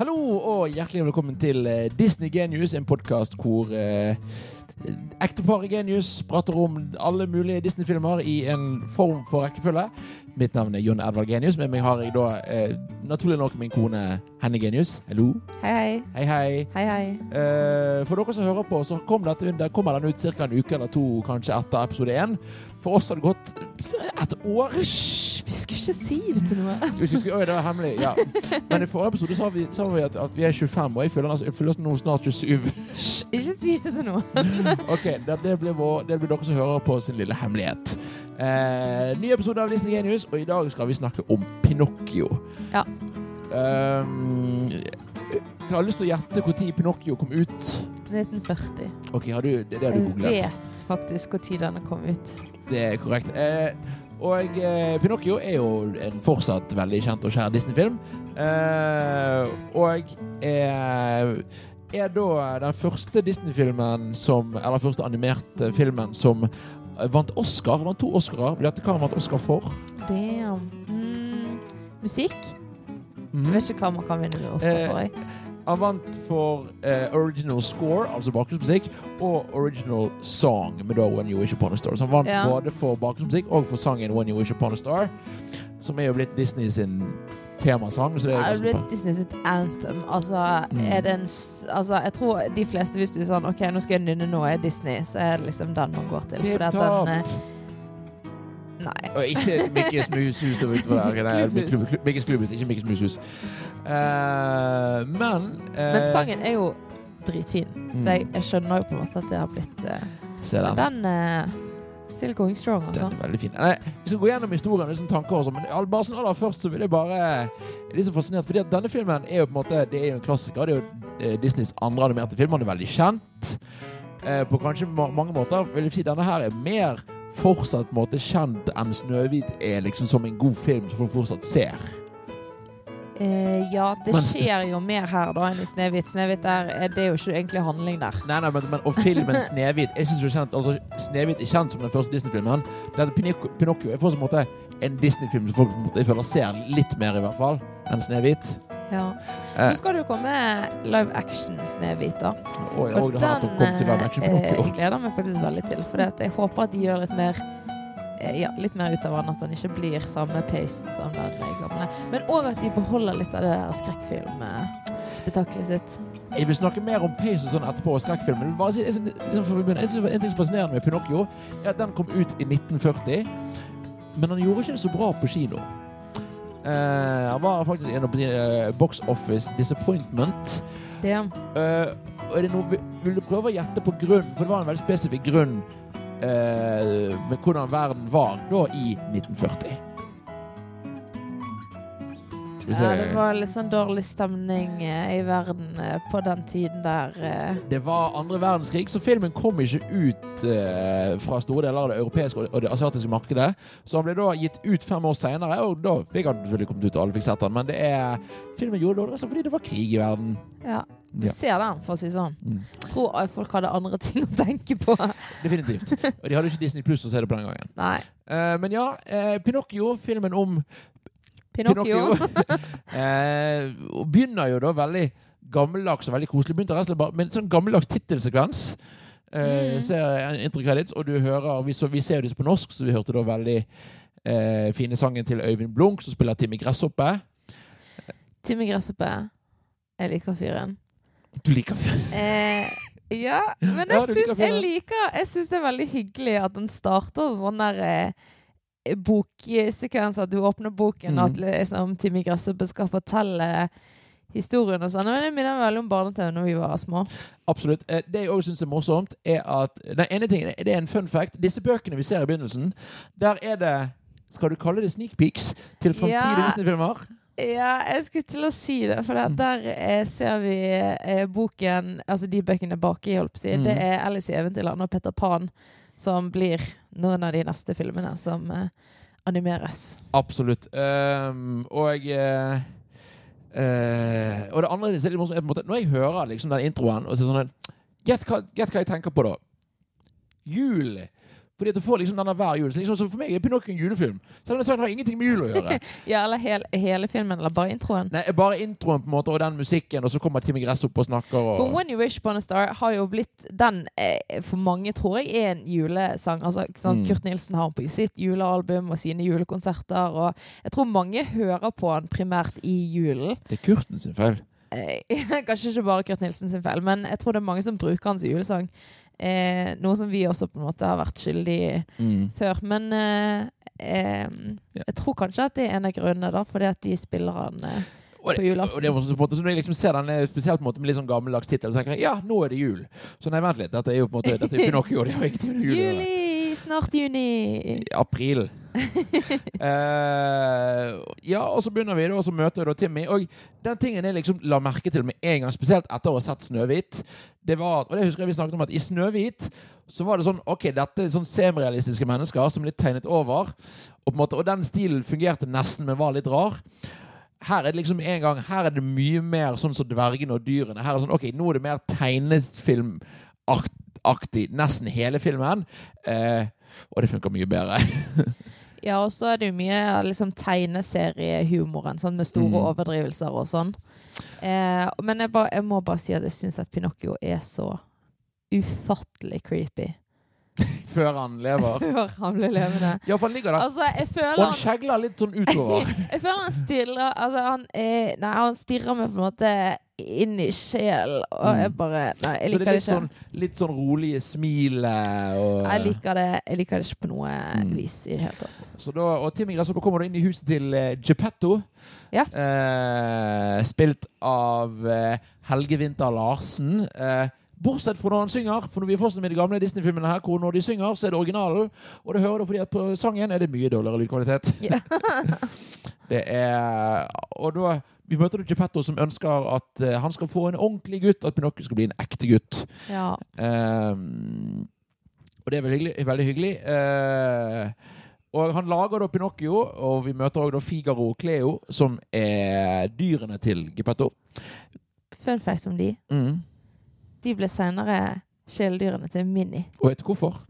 Hallo og hjertelig velkommen til eh, Disney Genius, en podkast hvor eh, ekteparet Genius prater om alle mulige Disney-filmer i en form for rekkefølge. Mitt navn er Jon Edvard Genius. Med meg har jeg da eh, naturlig nok min kone Henny Genius. Hallo. Hei, hei. Hei, hei. Hei, hei. Eh, for dere som hører på, så kom dette, der kommer den ut ca. en uke eller to kanskje etter episode én. For oss har det gått et år. Vi skulle ikke si det til noe. Vi skulle- Oi, det var hemmelig. Ja. Men i forrige episode sa vi, sa vi at, at vi er 25, og jeg føler, altså, jeg føler oss nå snart 27. Hysj, ikke si det til noen. Ok, det, det, blir vår, det blir dere som hører på sin lille hemmelighet. Eh, ny episode av Disney Genius, og i dag skal vi snakke om Pinocchio. Ja. Um, jeg har lyst til å gjette når Pinocchio kom ut. 1940. Ok, har du, det, det har du Jeg googlet. vet faktisk når den kom ut. Det er korrekt. Eh, og eh, Pinocchio er jo en fortsatt veldig kjent og kjær Disney-film. Eh, og er, er da den første Disney-filmen som Eller første animerte filmen som vant Oscar. Vant to Oscarer. Vet du hva han vant Oscar for? Damn. Mm, musikk? Mm. Jeg vet ikke hva man kan vinne Oscar for. jeg. Han vant for eh, original score, altså bakgrunnsmusikk, og original song med da When You Wish Upon a Star. Så han vant Ja. både for bakgrunnsmusikk og for sangen When You Wish Upon a Star, som er jo blitt Disney sin temasang. Så det er Er Det blitt Disney sitt anthem. Altså, Mm. er det en s- Altså, jeg tror de fleste, hvis du er sånn OK, nå skal jeg nynne nå, er Disney, så er det liksom den man går til. Tip Fordi at den eh, Nei. Og ikke Mikkes Mushus. Mikkes Klubbhus, ikke Mikkes Mushus. Uh, men uh, Men sangen er jo dritfin, Mm. så jeg, jeg skjønner jo på en måte at det har blitt uh, den. den Still going strong, altså. Den er veldig fin. Nei, vi skal gå gjennom historien liksom tanker og sånn, men bare sånn aller først så vil jeg bare Jeg er litt så fascinert, fordi at denne filmen er jo på en måte Det er jo en klassiker. Det er jo Disneys andre animerte film. Han er veldig kjent. Eh, på kanskje ma mange måter vil jeg si denne her er mer fortsatt på en måte kjent enn Snøhvit er liksom som en god film som folk fortsatt ser. Eh, ja, det Men- skjer jo mer her da enn i Snehvit. Snehvit er- det er jo ikke egentlig handling der. Nei, nei, men, men Og filmen Snehvit Jeg synes jo kjent Altså Snehvit er kjent som den første Disney-filmen. Pinocchio, Pinocchio er på en måte en Disney-film som folk på en måte, jeg føler ser litt mer, i hvert fall, enn Snehvit. Ja. Eh. Nå skal det jo komme live action Snehvit, da. Og, og nettopp kommet til live action eh, jeg gleder meg faktisk veldig til. For jeg håper at de gjør litt mer eh, ja, litt mer ut av den, at den ikke blir samme pacen som den gamle. Men òg at de beholder litt av det der skrekkfilmspetakkelet sitt. Jeg vil snakke mer om pace og sånn etterpå, og skrekkfilmen. Bare si, liksom, liksom, en, ting som er fascinerende med Pinocchio, er at den kom ut i 1940, men han gjorde ikke det så bra på kino. Eh, han var faktisk en av uh, box office disappointment. Det, det noe, vil- du prøve å gjette på grunn? For det var en veldig spesifikk grunn uh, med hvordan verden var da i 1940. Skal vi se. ja, det var litt sånn dårlig stemning i verden på den tiden der. Det var andre verdenskrig, så filmen kom ikke ut eh, fra store deler av det europeiske og det asiatiske markedet. Så han ble da gitt ut fem år senere, og da fikk han selvfølgelig kommet ut, og alle fikk sett han. Men det er filmen gjorde det dårlig fordi det var krig i verden. Ja, du Ja. ser den, for å si sånn. Mm. Tror eh, folk hadde andre ting å tenke på. Definitivt. Og de hadde ikke Disney Pluss å se det på den gangen. Nei. Eh, men ja, eh, Pinocchio, filmen om Pinocchio. Pinocchio. og begynner jo da veldig gammeldags og veldig koselig. Begynte rett og slett bare med en sånn gammeldags tittelsekvens. Eh, Mm. Ser og du hører vi, så, vi ser jo disse på norsk, så vi hørte da veldig uh, fine sangen til Øyvind Blunk, som spiller Timmy Gresshoppe. Timmy Gresshoppe. Jeg liker fyren. Du liker fyren. Eh, ja, men Ja, jeg liker syns, jeg liker Jeg syns det er veldig hyggelig at den starter sånn der eh, boksekvens, at du åpner boken, Mm. og at liksom Timmy Gresshoppe skal fortelle historien og sånn. Men det minner veldig om barne-TV når vi var små. Absolutt. Eh, Det jeg òg syns er morsomt, er at Den ene tingen det er en fun fact. Disse bøkene vi ser i begynnelsen, der er det Skal du kalle det sneak peeks til framtidige Ja. Disney-filmer? Ja, jeg skulle til å si det, for Mm. der eh, ser vi eh, boken Altså de bøkene baki, holdt på å si. Mm. Det er Alice i Eventyrland og Peter Pan som blir noen av de neste filmene som eh, animeres. Absolutt. Um, og jeg eh, Og det andre er litt morsomt, er måte Når jeg hører liksom den introen og så sånn Gjett hva, gjett hva jeg tenker på da. Jul. Fordi at du får liksom denne hver jul. Så, liksom, så for meg er Pinocchio en julefilm. Selv om sangen har ingenting med jul å gjøre. Ja, eller hel, hele filmen, eller bare introen. Nei, Bare introen på en måte, og den musikken, og så kommer Timmy Gress opp og snakker. For When You Wish Upon a Star har jo blitt Den eh, for mange tror jeg er en julesang. Altså? Mm. Kurt Nilsen har den på sitt julealbum og sine julekonserter. Og jeg tror mange hører på den primært i julen. Det er Kurten sin feil. Eh, kanskje ikke bare Kurt Nilsen sin feil, men jeg tror det er mange som bruker hans julesang. Eh, noe som vi også på en måte har vært skyldig i Mm. før. Men eh, eh, jeg tror kanskje at det er en av grunnene, da, fordi at de spiller han eh, Og det, og det på en måte, når jeg liksom ser den eh, spesielt på en måte med litt sånn gammeldags tittel, så tenker jeg ja, nå er det jul. Så nei, vent litt. Dette er jo på en måte Dette er Pinocchio. Det har ingenting med jul å gjøre. Snart juni! April. uh, ja, og så begynner vi, da, og så møter vi da Timmy. Og den tingen jeg liksom la merke til med en gang, spesielt etter å ha sett Snøhvit, det var og det husker jeg vi snakket om, at i Snøhvit så var det sånn Ok, dette er sånn semirealistiske mennesker som er litt tegnet over. Og, på måte, og den stilen fungerte nesten, men var litt rar. Her er det liksom en gang Her er det mye mer sånn som dvergene og dyrene. Her er det sånn, ok, Nå er det mer tegnefilmaktig nesten hele filmen. Eh, og det funker mye bedre. Ja, og så er det jo mye liksom, tegneseriehumoren, sånn, med store Mm. overdrivelser og sånn. Eh, men jeg, ba, jeg må bare si at jeg syns at Pinocchio er så ufattelig creepy. Før han lever. Før han blir levende. Ja, for han ligger der. Altså, Og han skjegler litt sånn utover. Jeg føler han stirrer Altså, han Nei, han stirrer meg på en måte inn i sjel, og jeg Mm. bare Nei, jeg Så det det ikke. sånn, litt sånn rolige smil eh, og Jeg liker det Jeg liker det ikke på noe Mm. vis i det hele tatt. Så da, og Timmy Gresshoppe kommer du inn i huset til Geppetto. Ja. Eh, spilt av eh, Helge Winther Larsen. Eh, bortsett fra når han synger, for når vi er fortsatt med de gamle Disney-filmene her, hvor når de synger, så er det originalen. Og det hører du fordi at på sangen er det mye dårligere lydkvalitet. Ja. det er Og da vi møter Geppetto som ønsker at uh, han skal få en ordentlig gutt, at Pinocchio skal bli en ekte gutt. ja. Uh, og det er veldig. Veldig hyggelig. Uh, og han lager da Pinocchio, og vi møter også da Figaro og Cleo, som er dyrene til Geppetto. Fun fact om de. Mm. De ble senere kjæledyrene til Minnie. Og vet du hvorfor?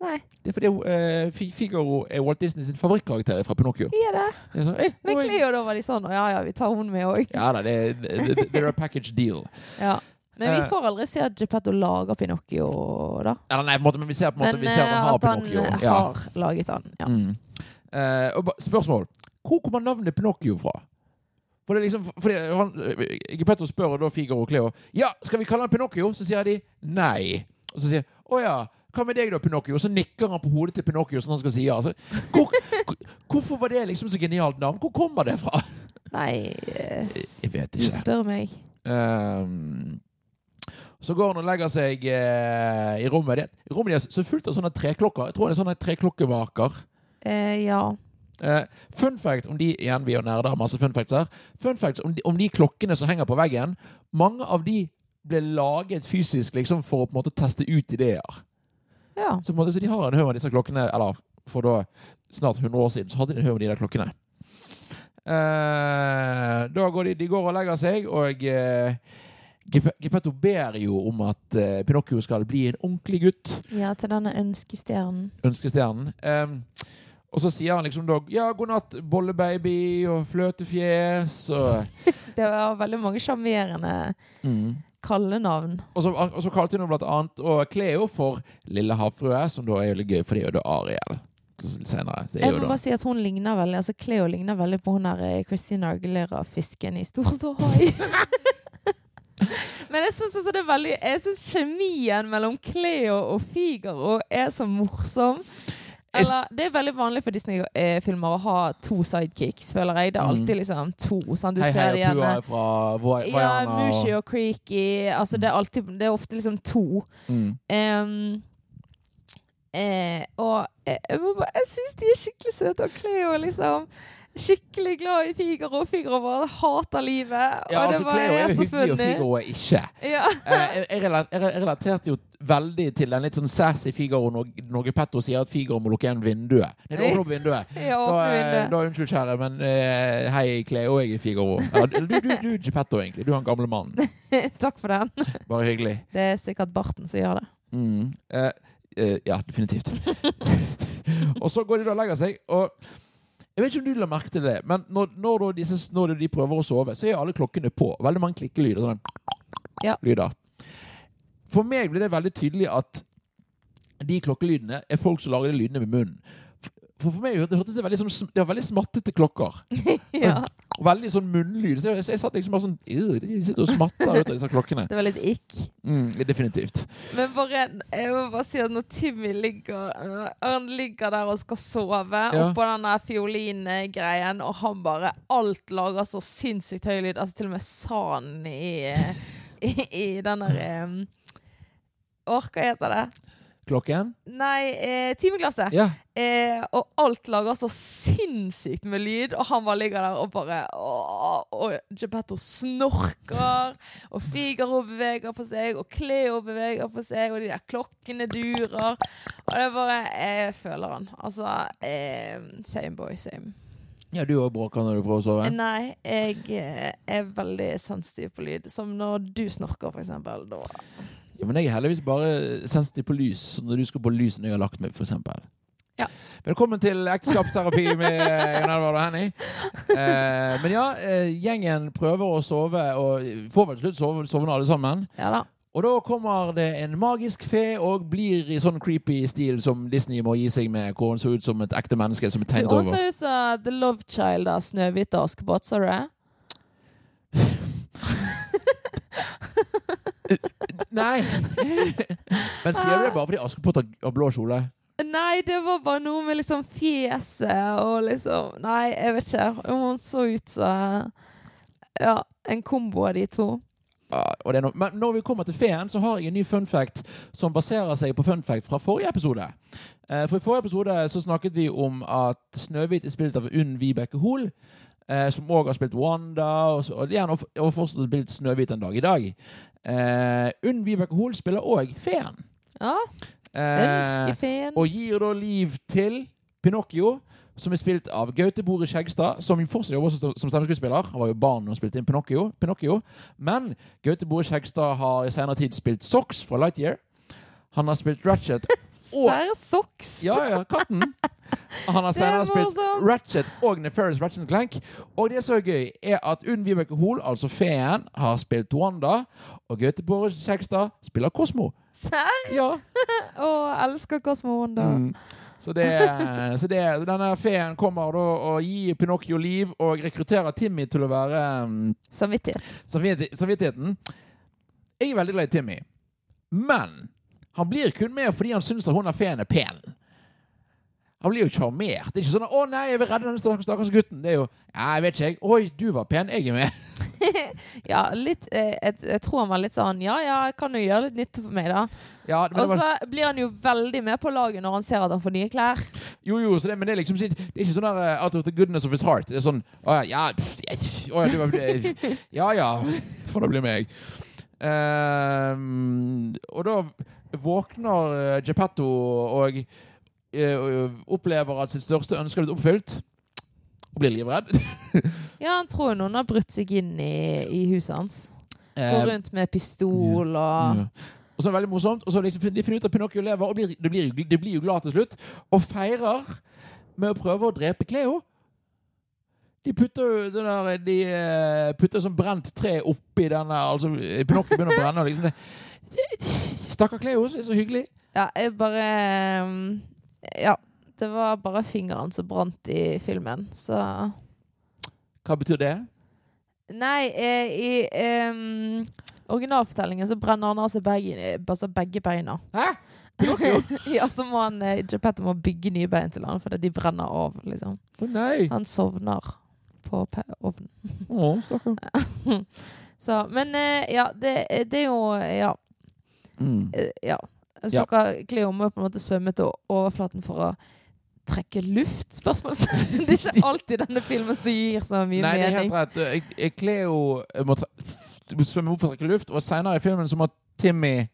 Nei, Det er fordi uh, Figaro er Walt Disney sin favorittkarakter fra Pinocchio. Ja er sånn, «Ei, Men Cleo, da var de sånn ja ja, vi tar hun med òg. Ja da, det, det, det, er a package deal. Ja. Men vi Eh. får aldri se at Geppetto lager Pinocchio, da. Ja, nei, måte, men vi ser på en måte Men vi ser at eh, han har at han Pinocchio. eh, Ja. har laget han. Ja. Mm. Uh, og spørsmål. Hvor kommer navnet Pinocchio fra? For det er liksom, fordi han, eh, Geppetto spør da Figaro og Cleo Ja, skal vi kalle han Pinocchio. Så sier de nei. Og så sier å ja, hva med deg da, Pinocchio? Og så nikker han på hodet til Pinocchio som han skal si ja. Altså, hvor, hvor, hvorfor var det liksom så genialt navn? Hvor kommer det fra? Nei, eh, Jeg vet ikke. du spør meg. Um, så går han og legger seg eh, i rommet. ditt. rommet deres så fullt av sånne treklokker. Jeg tror det er sånne treklokkevaker. Eh, ja. Eh, fun fact om de igjen, vi er nerder har masse fun facts her. Fun facts om de, om de klokkene som henger på veggen. Mange av de ble laget fysisk liksom for å på en måte teste ut ideer. Ja. Så, måte, så de har en haug av disse klokkene Eller for da snart 100 år siden så hadde de en haug av de der klokkene. Eh, da går de, de går og legger seg, og eh, Gepetto ber jo om at eh, Pinocchio skal bli en ordentlig gutt. ja, til denne ønskestjernen. Ønskestjernen. Eh, og så sier han liksom da Ja, god natt, bollebaby og fløtefjes og Det var veldig mange sjarmerende kallenavn. Og så, og så kalte hun blant annet og Cleo for Lille havfrue, som da er jo gøy, for det er jo da Ariel. Senere. Så er Jeg må da bare si at hun ligner veldig Altså Cleo ligner veldig på hun der eh, Christina Aguilera-fisken i Storståhai. Men jeg syns altså veldig kjemien mellom Cleo og Figaro er så morsom. Eller, det er veldig vanlig for Disney-filmer å ha to sidekicks, føler jeg. Det er Mm. alltid liksom to. Sånn, du Hei, ser hei, Plua gjerne. er fra Vajana Ja. Mushi og, Creaky. Altså, det er alltid Det er ofte liksom to. mm. Um, eh, og jeg, jeg, bare- jeg syns de er skikkelig søte, og Cleo liksom skikkelig glad i Figaro. Figaro bare hater livet. Ja, altså, Cleo er jo hyggelig, og. Figaro er ikke. Ja. Eh, jeg, jeg, jeg relaterte jo veldig til den litt sånn sassy Figaro når, når Geppetto sier at Figaro må lukke igjen vinduet. Nei, åpne opp vinduet. Jeg Da, eh, vinduet. da unnskyld, kjære, men uh, hei, Cleo, jeg er Figaro. Ja, du, du, du Gepetto, egentlig. Du er han gamle mannen. Takk for den. Bare hyggelig. Det er sikkert barten som gjør det. Mm. Uh, uh, ja, definitivt. og så går de da og legger seg, og jeg vet ikke om du la merke til det, men når, når, disse, når de prøver å sove, så er alle klokkene på. Veldig mange klikkelyder. Sånn Ja. lyder. For meg blir det veldig tydelig at de klokkelydene er folk som lager de lydene med munnen. For for meg det hørtes det veldig sånn Det var veldig smattete klokker. ja. Veldig sånn munnlyd. Så jeg, jeg satt liksom bare sånn «Øh, De sitter og smatter ut av disse klokkene. Det var litt ikk. Mm, definitivt. Men bare, jeg må bare si at når Timmy ligger Han ligger der og skal sove Ja. oppå den der fiolingreien, og han bare Alt lager så sinnssykt høy lyd. Altså til og med sanden i, i, i den der um, Åh, hva heter det? Klokken? Nei, eh, timeklasse. Ja. Eh, og alt lager så sinnssykt med lyd, og han bare ligger der og bare åh, Og Geppetto snorker, og Figaro beveger på seg, og Cleo beveger på seg, og de der klokkene durer. Og det er bare Jeg føler han. Altså eh, Same boy, same. ja, du òg bråker når du prøver å sove? Nei, jeg eh, er veldig sensitiv på lyd. Som når du snorker, for eksempel. Da Ja, men jeg er heldigvis bare sensitiv på lys så når du skal på lys når jeg har lagt meg, f.eks. Ja. Velkommen til ekteskapsterapi med Jan Edvard og Henny. Eh, men ja, eh, gjengen prøver å sove, og får vel til slutt sove, sovne alle sammen. Ja da. Og da kommer det en magisk fe og blir i sånn creepy stil som Disney må gi seg med, hvor hun ser ut som et ekte menneske som er Du tegnet også over. ser ut som The Love Child av Snøhvit og Askepott, sa du det? Nei! Men sier du det bare fordi Askepott har- blå kjole? Nei, det var bare noe med liksom fjeset og liksom Nei, jeg vet ikke. Hun så ut som Ja, en kombo av de to. Ja, og det er no Men når vi kommer til feen, så har jeg en ny fun fact som baserer seg på fun fact fra forrige episode. Eh, for I forrige episode så snakket vi om at Snøhvit er spilt av Unn Vibeke Hoel. Eh, som òg har spilt Wanda, og, og, og, og fortsatt har spilt Snøhvit en dag i dag. Eh, Unn Vibeke Hoel spiller òg feen. Ja, Eh, Ønskefeen. og gir da liv til Pinocchio, som er spilt av Gaute Bore Skjegstad, som fortsatt jobber som, som stemmeskuespiller. Han var jo barn han spilte inn Pinocchio. Pinocchio. Men Gaute Bore Skjegstad har i senere tid spilt Socks fra Lightyear. Han har spilt Ratchet og Sox. Ja, ja, katten. Han har er senere spilt. Ratchet og Nefarious Ratchet Clank. Og det som er gøy, er at Unn Vibeke Hoel, altså feen, har spilt Wanda, og Gaute Bore Skjegstad spiller Kosmo. Serr? Ja. og elsker Cosmo Wanda. Mm. Så, det, så det, denne feen kommer da og gir Pinocchio liv og rekrutterer Timmy til å være um, Samvittighet. samvittigheten. Jeg er veldig glad i Timmy, men han blir kun med fordi han syns at hun er feen er pen. Han blir jo sjarmert. Det er ikke sånn 'Å nei, jeg vil redde den stakkars gutten'. Det er jo 'Ja, jeg vet ikke, jeg. Oi, du var pen. Jeg er med'. Ja, litt eh, jeg, jeg tror han var litt sånn Ja, ja, jeg kan jo gjøre litt nytte for meg, da. Ja, Og var, så blir han jo veldig med på laget når han ser at han får nye klær. jo, jo, så det, men det er liksom det er ikke sånn der uh, out of the goodness of his heart. Det er sånn 'Å ja, jeg- å, ja, du var, ja, ja, for det blir meg'. Ehm, og da våkner uh, Geppetto og eh, opplever at sitt største ønske er blitt oppfylt. Og blir livredd. Ja, han tror noen har brutt seg inn i, i huset hans. Går Eh, rundt med pistol og Ja. Og så er det veldig morsomt, og så liksom, de finner ut at Pinocchio lever, og blir, de, blir, de blir jo glad til slutt, og feirer med å prøve å drepe Cleo. De putter jo der, de eh, putter sånn brent tre oppi denne altså Pinocchio begynner å brenne. og Liksom det. Stakkar Cleo, så så hyggelig. Ja, jeg bare um, Ja. Det var bare fingeren som brant i filmen, så Hva betyr det? Nei, eh, i um, originalfortellingen så brenner han av seg begge, altså begge beina. Hæ? Ja, så må han eh, Geppetto må bygge nye bein til han fordi de brenner av, liksom. Å nei. Han sovner på ovnen. Å, stakkar. Så, men eh, ja, det, det er jo Ja. Mm. eh, ja. Stakkar Cleo må på en måte svømme til overflaten for å trekke luft? Spørsmålstegn. Det er ikke alltid denne filmen som gir så mye Nei, det er helt rett. Jeg, Cleo må f- svømme opp for å trekke luft, og senere i filmen så må Timmy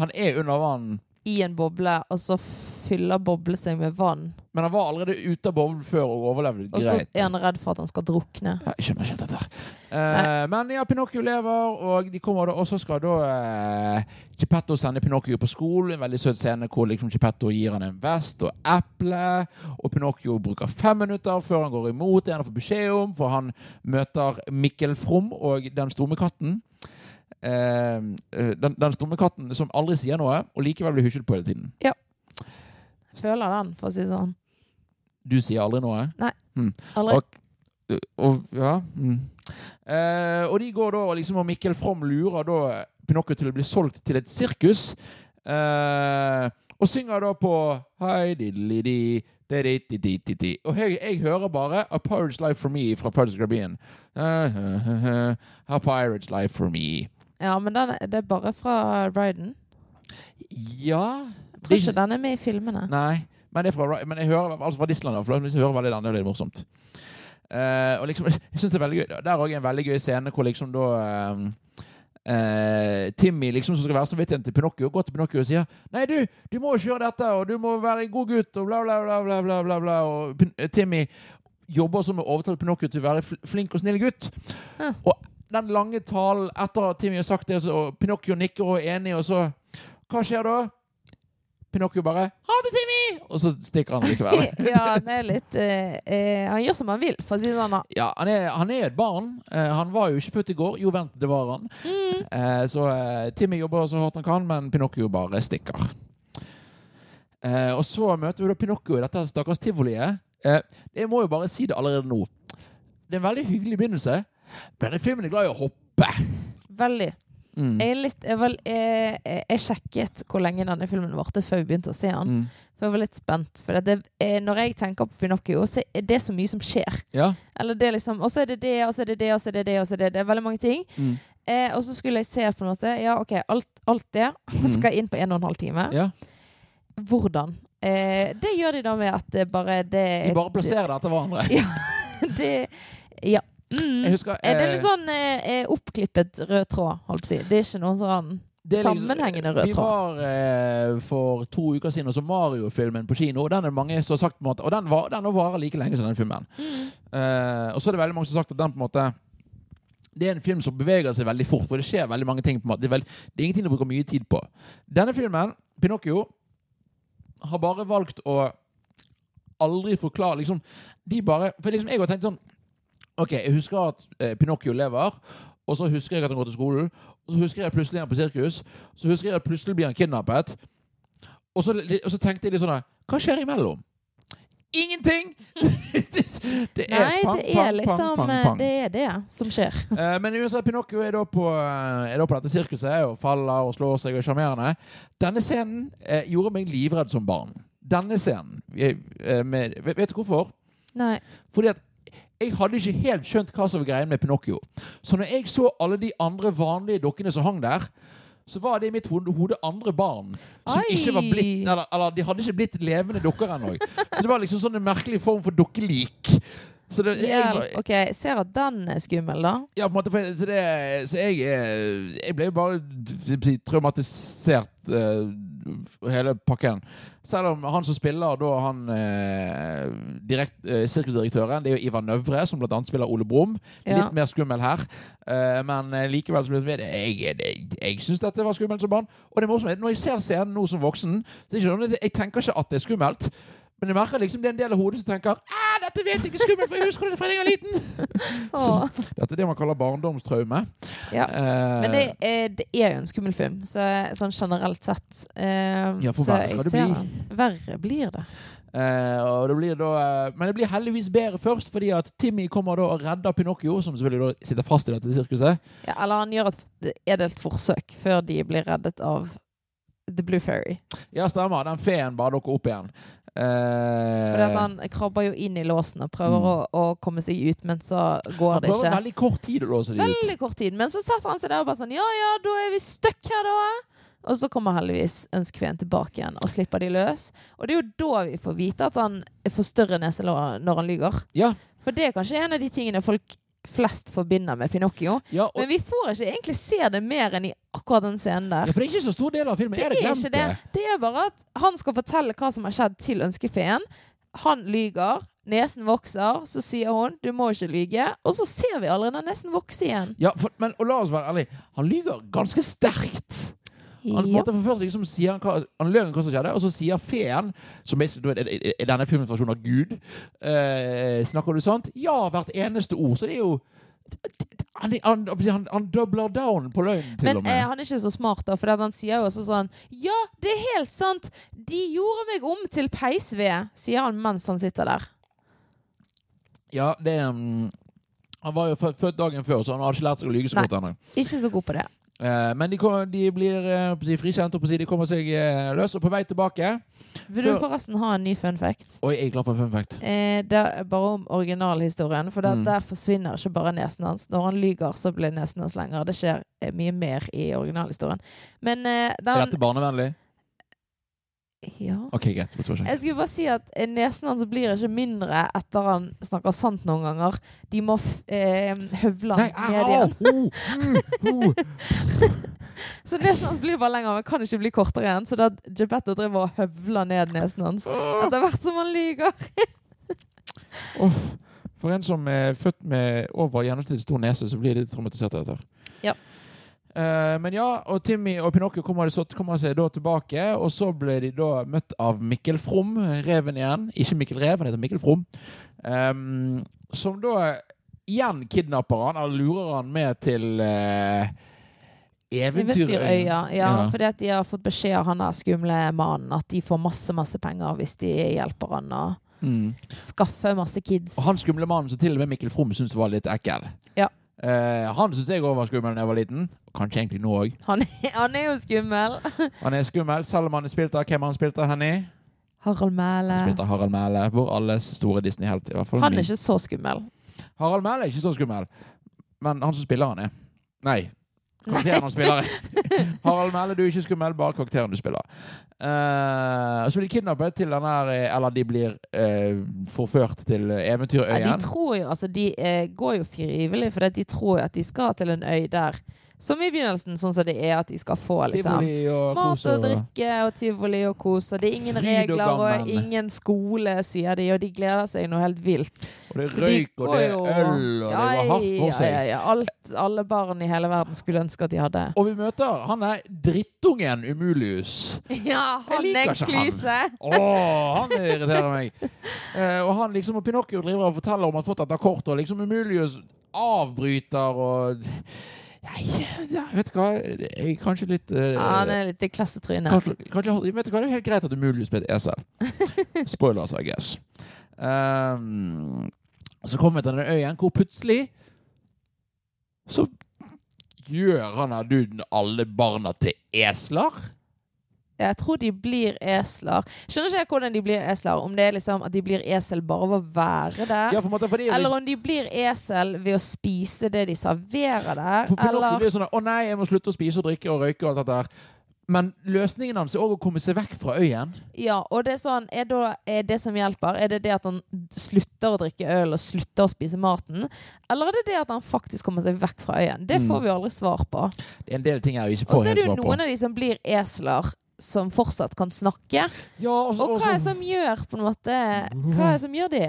Han er under vann. I en boble, og så fyller boble seg med vann. Men han var allerede ute av boblen før og overlevde Og så er han redd for at han skal drukne. Jeg skjønner ikke dette. her. Eh, men ja, Pinocchio lever, og de kommer da, og så skal da eh, Geppetto sende Pinocchio på skolen. En veldig søt scene hvor liksom Geppetto gir han en vest og eple. Og Pinocchio bruker fem minutter før han går imot det han får beskjed om, for han møter Mikkel From og den stumme katten. Eh, eh, den, den stumme katten som aldri sier noe, og likevel blir hysjet på hele tiden. Føler den, for å si sånn. Du sier aldri noe? Aldri. Og, og, ja. Mm. Eh, og de går da, liksom, og Mikkel From lurer da Pinocchio til å bli solgt til et sirkus. Eh, og synger da på Hei, diddeli-di, di-di-di-di-di. Og jeg, jeg hører bare A Pirate's Life for Me fra Pirates Caribbean. Eh, A Pirate's Life for Me. Ja, men den, det er bare fra Ryden. Ja tror ikke den er med i filmene. Nei, men, det fra, men jeg hører altså fra Disneyland. For hvis jeg hører veldig den, det er morsomt. Uh, og liksom, jeg synes det er veldig gøy Der er også en veldig gøy scene hvor liksom da eh, uh, Timmy, liksom som skal være samvittigheten til Pinocchio, går til Pinocchio og sier Nei, du, du må ikke gjøre dette, og du må være en god gutt, og bla, bla, bla, bla, bla, bla, bla. Og Pin Timmy jobber som å overtale Pinocchio til å være flink og snill gutt. Huh. Og den lange talen etter at Timmy har sagt det, og Pinocchio nikker og er enig, og så Hva skjer da? Pinocchio bare 'Ha det, Timmy!' Og så stikker han likevel. ja, han er litt eh, eh, Han gjør som han vil, for å si det sånn. Ja, han er, han er et barn. Eh, han var jo ikke født i går. Jo, vent, det var han. Mm. Eh, så eh, Timmy jobber så hardt han kan, men Pinocchio bare stikker. Eh, og så møter vi da Pinocchio i dette stakkars tivoliet. Eh, jeg må jo bare si det allerede nå. Det er en veldig hyggelig begynnelse, men den filmen er glad i å hoppe. Veldig. Mm. Jeg, litt, jeg, var, jeg, jeg sjekket hvor lenge denne filmen varte før vi begynte å se den. Mm. For jeg var litt spent. For det, eh, når jeg tenker på Pinocchio, så er det så mye som skjer. Ja. Eller det liksom, Og så er det det, og så er det det, og så er det det. og så er det det. Veldig mange ting. Mm. Eh, og så skulle jeg se på en måte Ja, OK, alt, alt det skal inn på en og en halv time. ja. Hvordan? Eh, det gjør de da med at det bare det, De bare plasserer det etter hverandre. Ja. det Ja. Mm. Jeg husker Eh, Det er eh, litt sånn eh, eh, oppklippet rød tråd, holdt på å si. Det er ikke noen sånn liksom- sammenhengende rød tråd. Vi var eh, for to uker siden og så Mario-filmen på kino. Og den er mange som har sagt på en måte Og den, var, den varer like lenge som den filmen. Mm. Eh, og så er det veldig mange som har sagt at den på en måte det er en film som beveger seg veldig fort, for det skjer veldig mange ting. på en måte. Det er, veld, det er ingenting du bruker mye tid på. Denne filmen, Pinocchio, har bare valgt å aldri forklare liksom, De bare For liksom, jeg har tenkt sånn OK, jeg husker at eh, Pinocchio lever, og så husker jeg at han går til skolen. Og så husker jeg at plutselig er han på sirkus. Så husker jeg at plutselig blir han kidnappet. Og så, og så tenkte jeg litt sånn Hva skjer imellom? Ingenting! det Nei, pang, det pang, er liksom pang, pang, eh, pang. Det er det som skjer. Eh, men uansett, Pinocchio er da, på, eh, er da på dette sirkuset og faller og slår seg og er sjarmerende. Denne scenen eh, gjorde meg livredd som barn. Denne scenen. Jeg, eh, med, vet, vet du hvorfor? Nei. Fordi at jeg hadde ikke helt skjønt hva som var greia med Pinocchio. Så når jeg så alle de andre vanlige dokkene som hang der, så var det i mitt hode, andre barn som Oi. ikke var blitt eller, eller de hadde ikke blitt levende dukker ennå. Så det var liksom sånn en merkelig form for dukkelik. Så det, jeg, Hjelp. OK, jeg ser at den er skummel, da. ja, på en måte, så, det, så jeg, jeg ble jo bare traumatisert uh, hele pakken. Selv om han som spiller da han eh, direkt, eh, sirkusdirektøren, det er jo Ivar Nøvre, som blant annet spiller Ole Brumm. Ja. Litt mer skummel her. Eh, men eh, likevel så ble det Jeg, jeg, jeg syns dette var skummelt som barn. Og det morsomme er når jeg ser scenen nå som voksen, så er det ikke noe, jeg tenker ikke at det er skummelt. Men jeg merker liksom det er en del av hodet som tenker «Ah, dette vet jeg ikke skummelt, for jeg husker det fra jeg var liten. Så, Dette er det man kaller barndomstraume. Ja. Eh, Men det det er jo en skummel film, så, sånn generelt sett. Eh, Ja, for så verre skal det bli. den. Verre blir det. Uh, det blir da, uh, men det blir heldigvis bedre først, fordi at Timmy kommer da og redder Pinocchio, som selvfølgelig da sitter fast i dette sirkuset. Ja, eller han gjør et edelt forsøk før de blir reddet av The Blue Fairy. Ja, stemmer. Den feen bare dukker opp igjen. Eh, For at han krabber jo inn i låsen og prøver Mm. å, å komme seg ut, men så går han det prøver ikke. veldig kort tid å låse de ut. Veldig kort tid. Men så setter han seg der og bare sånn Ja, ja, da er vi stuck her, da. Og så kommer heldigvis ønskefeen tilbake igjen og slipper de løs. Og det er jo da vi får vite at han får større neselår når han lyver. Ja, For det er kanskje en av de tingene folk flest forbinder med Pinocchio. ja Men vi får ikke egentlig se det mer enn i akkurat den scenen der. Ja, for det er ikke så stor del av filmen. Det er det glemt det. Det er bare at han skal fortelle hva som har skjedd til ønskefeen. Han lyger. Nesen vokser. Så sier hun 'du må ikke lyge'. Og så ser vi aldri den nesen vokse igjen. Ja, for, men og la oss være ærlige. Han lyger ganske sterkt. Han, Ja. for først liksom sier han, hva, han løy hva som skjedde, og så sier feen, som er, er, denne filmens versjon av Gud eh, Snakker du sant? Ja, hvert eneste ord. Så det er jo Han, han, han, han doubler down på løgnen, til Men og med. eh, han er ikke så smart, da, for han sier jo også sånn Ja, det er helt sant! De gjorde meg om til peisved, sier han mens han sitter der. Ja, det mm, Han var jo født, født dagen før, så han hadde ikke lært seg å lyge så Nei. godt ennå. Ikke så god på det. Eh, men de, kom, de blir eh, si, frikjent, og de kommer seg eh, løs. Og på vei tilbake Vil du forresten ha en ny fun fact? Oi, jeg er klar for en fun fact. Eh, det er bare om originalhistorien, for Mm. der forsvinner ikke bare nesen hans. Når han lyger, så blir nesen hans lengre. Det skjer mye mer i originalhistorien. Men eh, Er dette barnevennlig? Ja. Ok, greit. Jeg skulle bare si at eh, nesen hans blir ikke mindre etter han snakker sant noen ganger. De må eh, høvle han ned igjen. Oh, oh. Så nesen hans blir bare lenger, men kan ikke bli kortere igjen. Så da Geppetto driver og høvler ned nesen hans etter hvert som han lyver. oh, For en som er født med over gjennomsnittlig stor nese, så blir de traumatisert av dette. Ja. Eh, men ja, og Timmy og Pinocchio kommer, så, kommer seg da tilbake, og så ble de da møtt av Mikkel From, reven igjen. Ikke Mikkel Rev, han heter Mikkel From. Um, som da igjen kidnapper han, eller lurer han med til uh, Eventyrøya. Eventyrøya. Ja, Ja. fordi at de har fått beskjed av han der skumle mannen at de får masse, masse penger hvis de hjelper han å Mm. skaffe masse kids. Og han skumle mannen som til og med Mikkel From syntes var litt ekkel. Ja. Eh, han syntes jeg òg var skummel da jeg var liten. Kanskje egentlig nå òg. Han, han er jo skummel. Han er skummel, selv om han er spilt av hvem han spilte av Henny? Harald Mæle. Han spilte Harald Mæle, vår alles store Disney-helt. Han er min. ikke så skummel. Harald Mæle er ikke så skummel, men han som spiller han er. Nei. Karakteren han spiller i. Harald Mæhle, du er ikke skummel, bare karakteren du spiller. Uh, så blir de kidnappet til den her eh, Eller de blir uh, forført til Ja, Eventyrøyen. de tror jo, altså de uh, går jo frivillig, for de tror jo at de skal til en øy der. Som i begynnelsen, sånn som det er at de skal få liksom og mat og og drikke og tivoli og kos. Og det er ingen regler og ingen skole, sier de, og de gleder seg noe helt vilt. Og det er røyk, de og det er øl, og det var hardt for seg. ja, ja. Alt, alle barn i hele verden skulle ønske at de hadde. Og vi møter han er drittungen Umulius. Ja, han er klyse! Åh, han irriterer meg. Eh, og han liksom, og Pinocchio driver og forteller om at han har fått dette kortet, og liksom Umulius avbryter og Ja, vet du hva, jeg er kanskje litt uh, Ja, han er litt i klassetrynet. kanskje, kanskje, Vet du hva, det er helt greit at du muligens ble et esel. Spoilers, I guess. Um, så kommer vi til den øyen hvor plutselig så gjør han her duden alle barna til esler. Jeg tror de blir esler. Skjønner ikke hvordan de blir esler. Om det er liksom at de blir esel bare ved å være der. Ja, på måte, det jo Eller liksom, om de blir esel ved å spise det de serverer der. For Eller blir sånn Å nei, jeg må slutte å spise og drikke og røyke og alt dette her. Men løsningen hans er òg å komme seg vekk fra øyen. Ja, og det er sånn Er, da, er det som hjelper, er det det at han slutter å drikke øl og slutter å spise maten? Eller er det det at han faktisk kommer seg vekk fra øyen? Det Mm. får vi aldri svar på. Det er en del ting jeg ikke Og så er det jo svar på. noen av de som blir esler, som fortsatt kan snakke. Ja, og, Og og hva er det som gjør på en måte Hva er det som gjør det?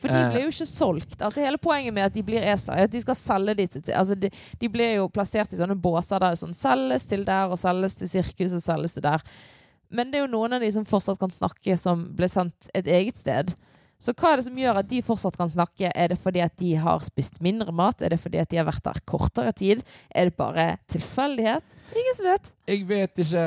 For de Eh. blir jo ikke solgt. Altså Hele poenget med at de blir ESA, er at de skal selge de til altså de, de blir jo plassert i sånne båser der det sånn selges til der og selges til sirkus og selges til der. Men det er jo noen av de som fortsatt kan snakke, som ble sendt et eget sted. Så hva er det som gjør at de fortsatt kan snakke? Er det fordi at de har spist mindre mat? Er det fordi at de har vært der kortere tid? Er det bare tilfeldighet? Ingen som vet. Jeg vet ikke.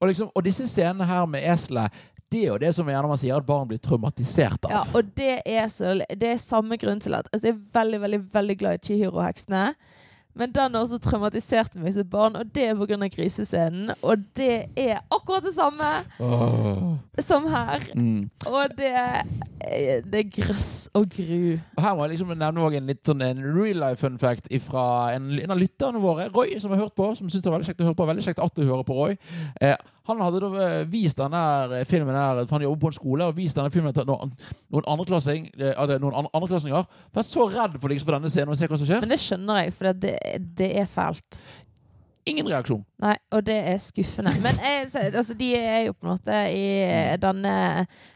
Og, liksom, og disse scenene her med eselet, det er jo det som gjerne man sier at barn blir traumatisert av. Ja, og det er, så, det er samme grunn til at altså Jeg er veldig, veldig veldig glad i Chihiro-heksene. Men den har også traumatisert meg som barn, og det er pga. grisescenen. Og det er akkurat det samme oh. som her. Mm. Og det, det er grøss og gru. Og her må jeg liksom nevne en litt sånn en real life fun fact fra en, en av lytterne våre, Roy, som har hørt på. Som syns det var veldig kjekt å høre på. Veldig kjekt at du hører på, Roy. Eh, han hadde da eh, vist denne filmen her, han jobber på en skole, og vist denne filmen til noen, noen andreklassinger. andre- Vært så redd for, liksom, for denne scenen og se hva som skjer. Men det skjønner jeg, for det, det er fælt. Ingen reaksjon. Nei, og det er skuffende. Men jeg, altså, de er jo på en måte i denne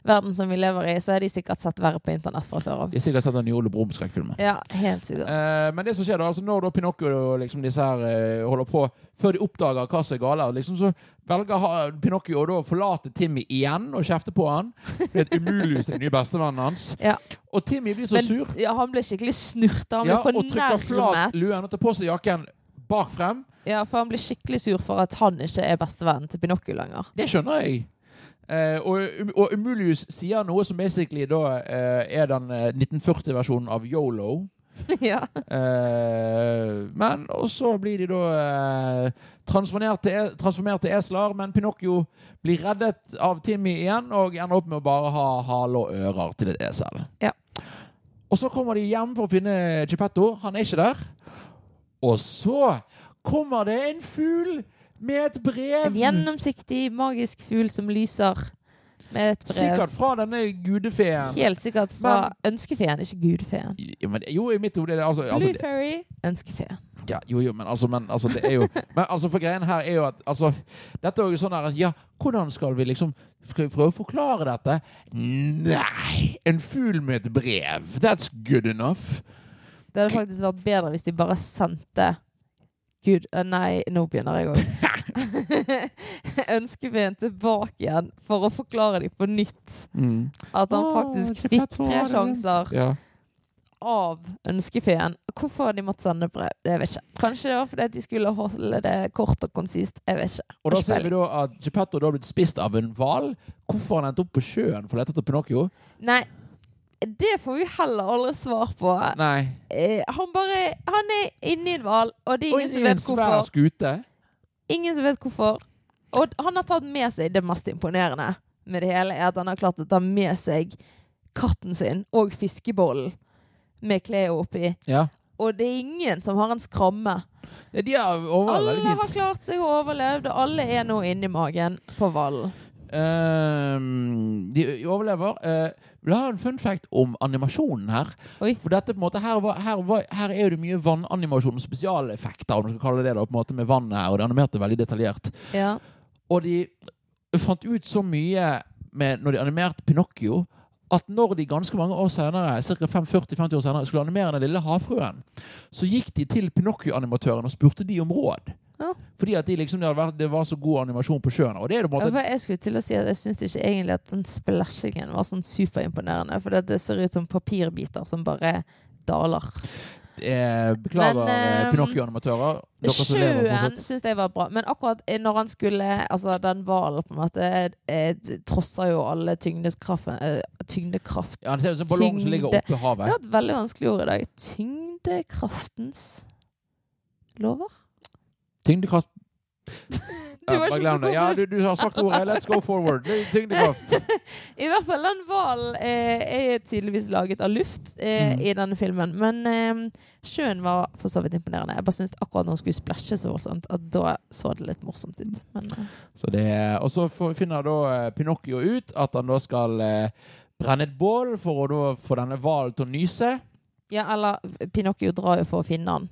verden som vi lever i, så er de sikkert sett verre på internett fra før av. De har sikkert sett den nye Ole Brumm-skrekkfilmen. Ja, helt sikkert. Eh, men det som skjer da, altså når da Pinocchio og liksom disse her eh, holder på, før de oppdager hva som er gale, liksom så velger Pinocchio å forlate Timmy igjen og kjefte på han. Det er umulig hvis det er nye bestevennen hans. Ja. Og Timmy blir så Men sur ja, han blir skikkelig snurta. Han blir ja, og trykker flat luen og tar på seg jakken bak frem. Ja, for han blir skikkelig sur for at han ikke er bestevennen til Pinocchio lenger. Det skjønner jeg. Eh, og, og Umulius sier noe som basically da eh, er den eh, 1940-versjonen av Yolo. ja. Eh, men Og så blir de da eh, transformert, til, transformert til esler, men Pinocchio blir reddet av Timmy igjen og ender opp med å bare ha hale og ører til et esel. Ja. Og så kommer de hjem for å finne Geppetto. Han er ikke der. Og så kommer det en fugl med et brev. En gjennomsiktig, magisk fugl som lyser med et brev. Sikkert fra denne gudefeen. Helt sikkert fra ønskefeen, ikke gudefeen. Jo, men, jo, i mitt hode er det altså, altså Blue fairy, ønskefeen. ja, Jo, jo, men altså, men, altså det er jo Men altså, for greien her er jo at altså, Dette er jo sånn her at Ja, hvordan skal vi liksom Skal vi prøve å forklare dette? Nei! En fugl med et brev. That's good enough. Det hadde faktisk vært bedre hvis de bare sendte Gud eh, Nei, nå begynner jeg òg. Ønskefeen tilbake igjen for å forklare dem på nytt. At han Åh, faktisk fikk tre sjanser Ja. av ønskefeen. Hvorfor de måtte sende brev, det vet ikke. Kanskje det var fordi de skulle holde det kort og konsist. Jeg vet ikke. Og da ser vi da at Geppetto har blitt spist av en hval. Hvorfor har han endt opp på sjøen for å lete etter Pinocchio? Nei, det får vi heller aldri svar på. Nei. Eh, han bare Han er inni en hval, og det er ingen som en vet svær hvorfor. skute. Ingen som vet hvorfor. Og han har tatt med seg det mest imponerende med det hele, er at han har klart å ta med seg katten sin og fiskebollen med Cleo oppi. Ja. Og det er ingen som har en skramme. Ja, De har overlevd Alle har klart seg og overlevd, og alle er nå inni magen på hvalen. Ehm, de overlever. Uh, vil har ha en fun fact om animasjonen her? Oi. For dette på en måte, her, var, her, var, her er det mye vannanimasjon og spesialeffekter, om du skal kalle det det, da, på en måte med vannet her, og de animerte veldig detaljert. Ja. Og de fant ut så mye med, når de animerte Pinocchio, at når de ganske mange år senere, ca. 40-50 år senere, skulle animere Den lille havfruen, så gikk de til Pinocchio-animatøren og spurte de om råd. Ja. Fordi at de liksom, det, vært, det var så god animasjon på sjøen. Og det er det på en måte Ja, jeg skulle til å si at jeg syns ikke egentlig at den splashingen var sånn superimponerende. For det ser ut som papirbiter som bare daler. Eh, beklager, eh, eh, Pinocchio-animatører. Sjøen syns jeg var bra. Men akkurat når han skulle Altså, den hvalen på en måte eh, trosser jo alle tyngdekraft, eh, tyngdekraft. Ja, det ser ut som en ballong som ligger oppe i Jeg har havet. et veldig vanskelig ord i dag. Tyngdekraftens lover? Tyngdekraft Du var ikke så. Ja, du, du har sagt ordet. Let's go forward. Tyngdekraft. I hvert fall den hvalen eh, er tydeligvis laget av luft eh, Mm. i denne filmen. Men eh, sjøen var for så vidt imponerende. Jeg bare syns akkurat når hun skulle splæsje så voldsomt, at da så det litt morsomt ut. Men eh, Så det, og så finner da eh, Pinocchio ut at han da skal eh, brenne et bål for å da få denne hvalen til å nyse. ja, eller Pinocchio drar jo for å finne han.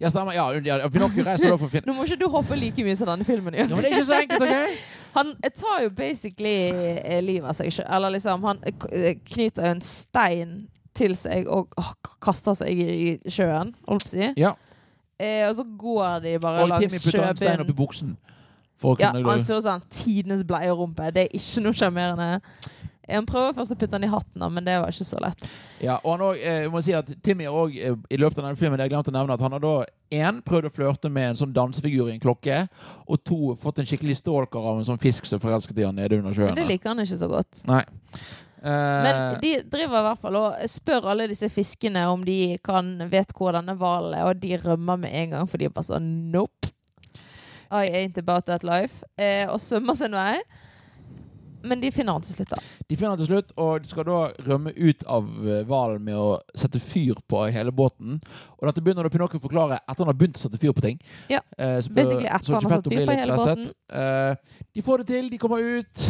Ja, stemmer. Ja, ja, Pinocchio reiser da for å Nå må ikke du hoppe like mye som denne filmen Ja, gjør. men det er ikke så enkelt, OK? Han tar jo basically eh, livet av seg sjøl. Eller liksom, han eh, eh, knyter en stein til seg og kaster seg i sjøen, holdt på å si. Ja. Eh, og så går de bare Og langs Timmy putter en stein oppi i buksen. Ja, han ser ut som tidenes bleierumpe. Det er ikke noe sjarmerende. Han prøver først å putte den i hatten, men det var ikke så lett. Ja, og han også, eh, jeg må si at Timmy har også, eh, i løpet av denne filmen, jeg glemte å nevne, at han har da en, prøvd å flørte med en sånn dansefigur i en klokke, og to, fått en skikkelig stalker av en sånn fisk som forelsket i han nede under sjøen. Men det liker han ikke så godt. Nei. Eh, Men de driver i hvert fall og spør alle disse fiskene om de kan vet hvor denne hvalen er, og de rømmer med en gang, for de er bare sånn nope. I ain't about that life. Eh, og svømmer sin vei. Men de finner han til slutt, da. De finner han til slutt, og de skal da rømme ut av eh, hvalen med å sette fyr på hele båten. Og dette begynner da Pinocchio å forklare etter han har begynt å sette fyr på ting. Ja, Eh, så- Basically etter han har satt fyr på hele båten. Eh, de får det til, de kommer ut.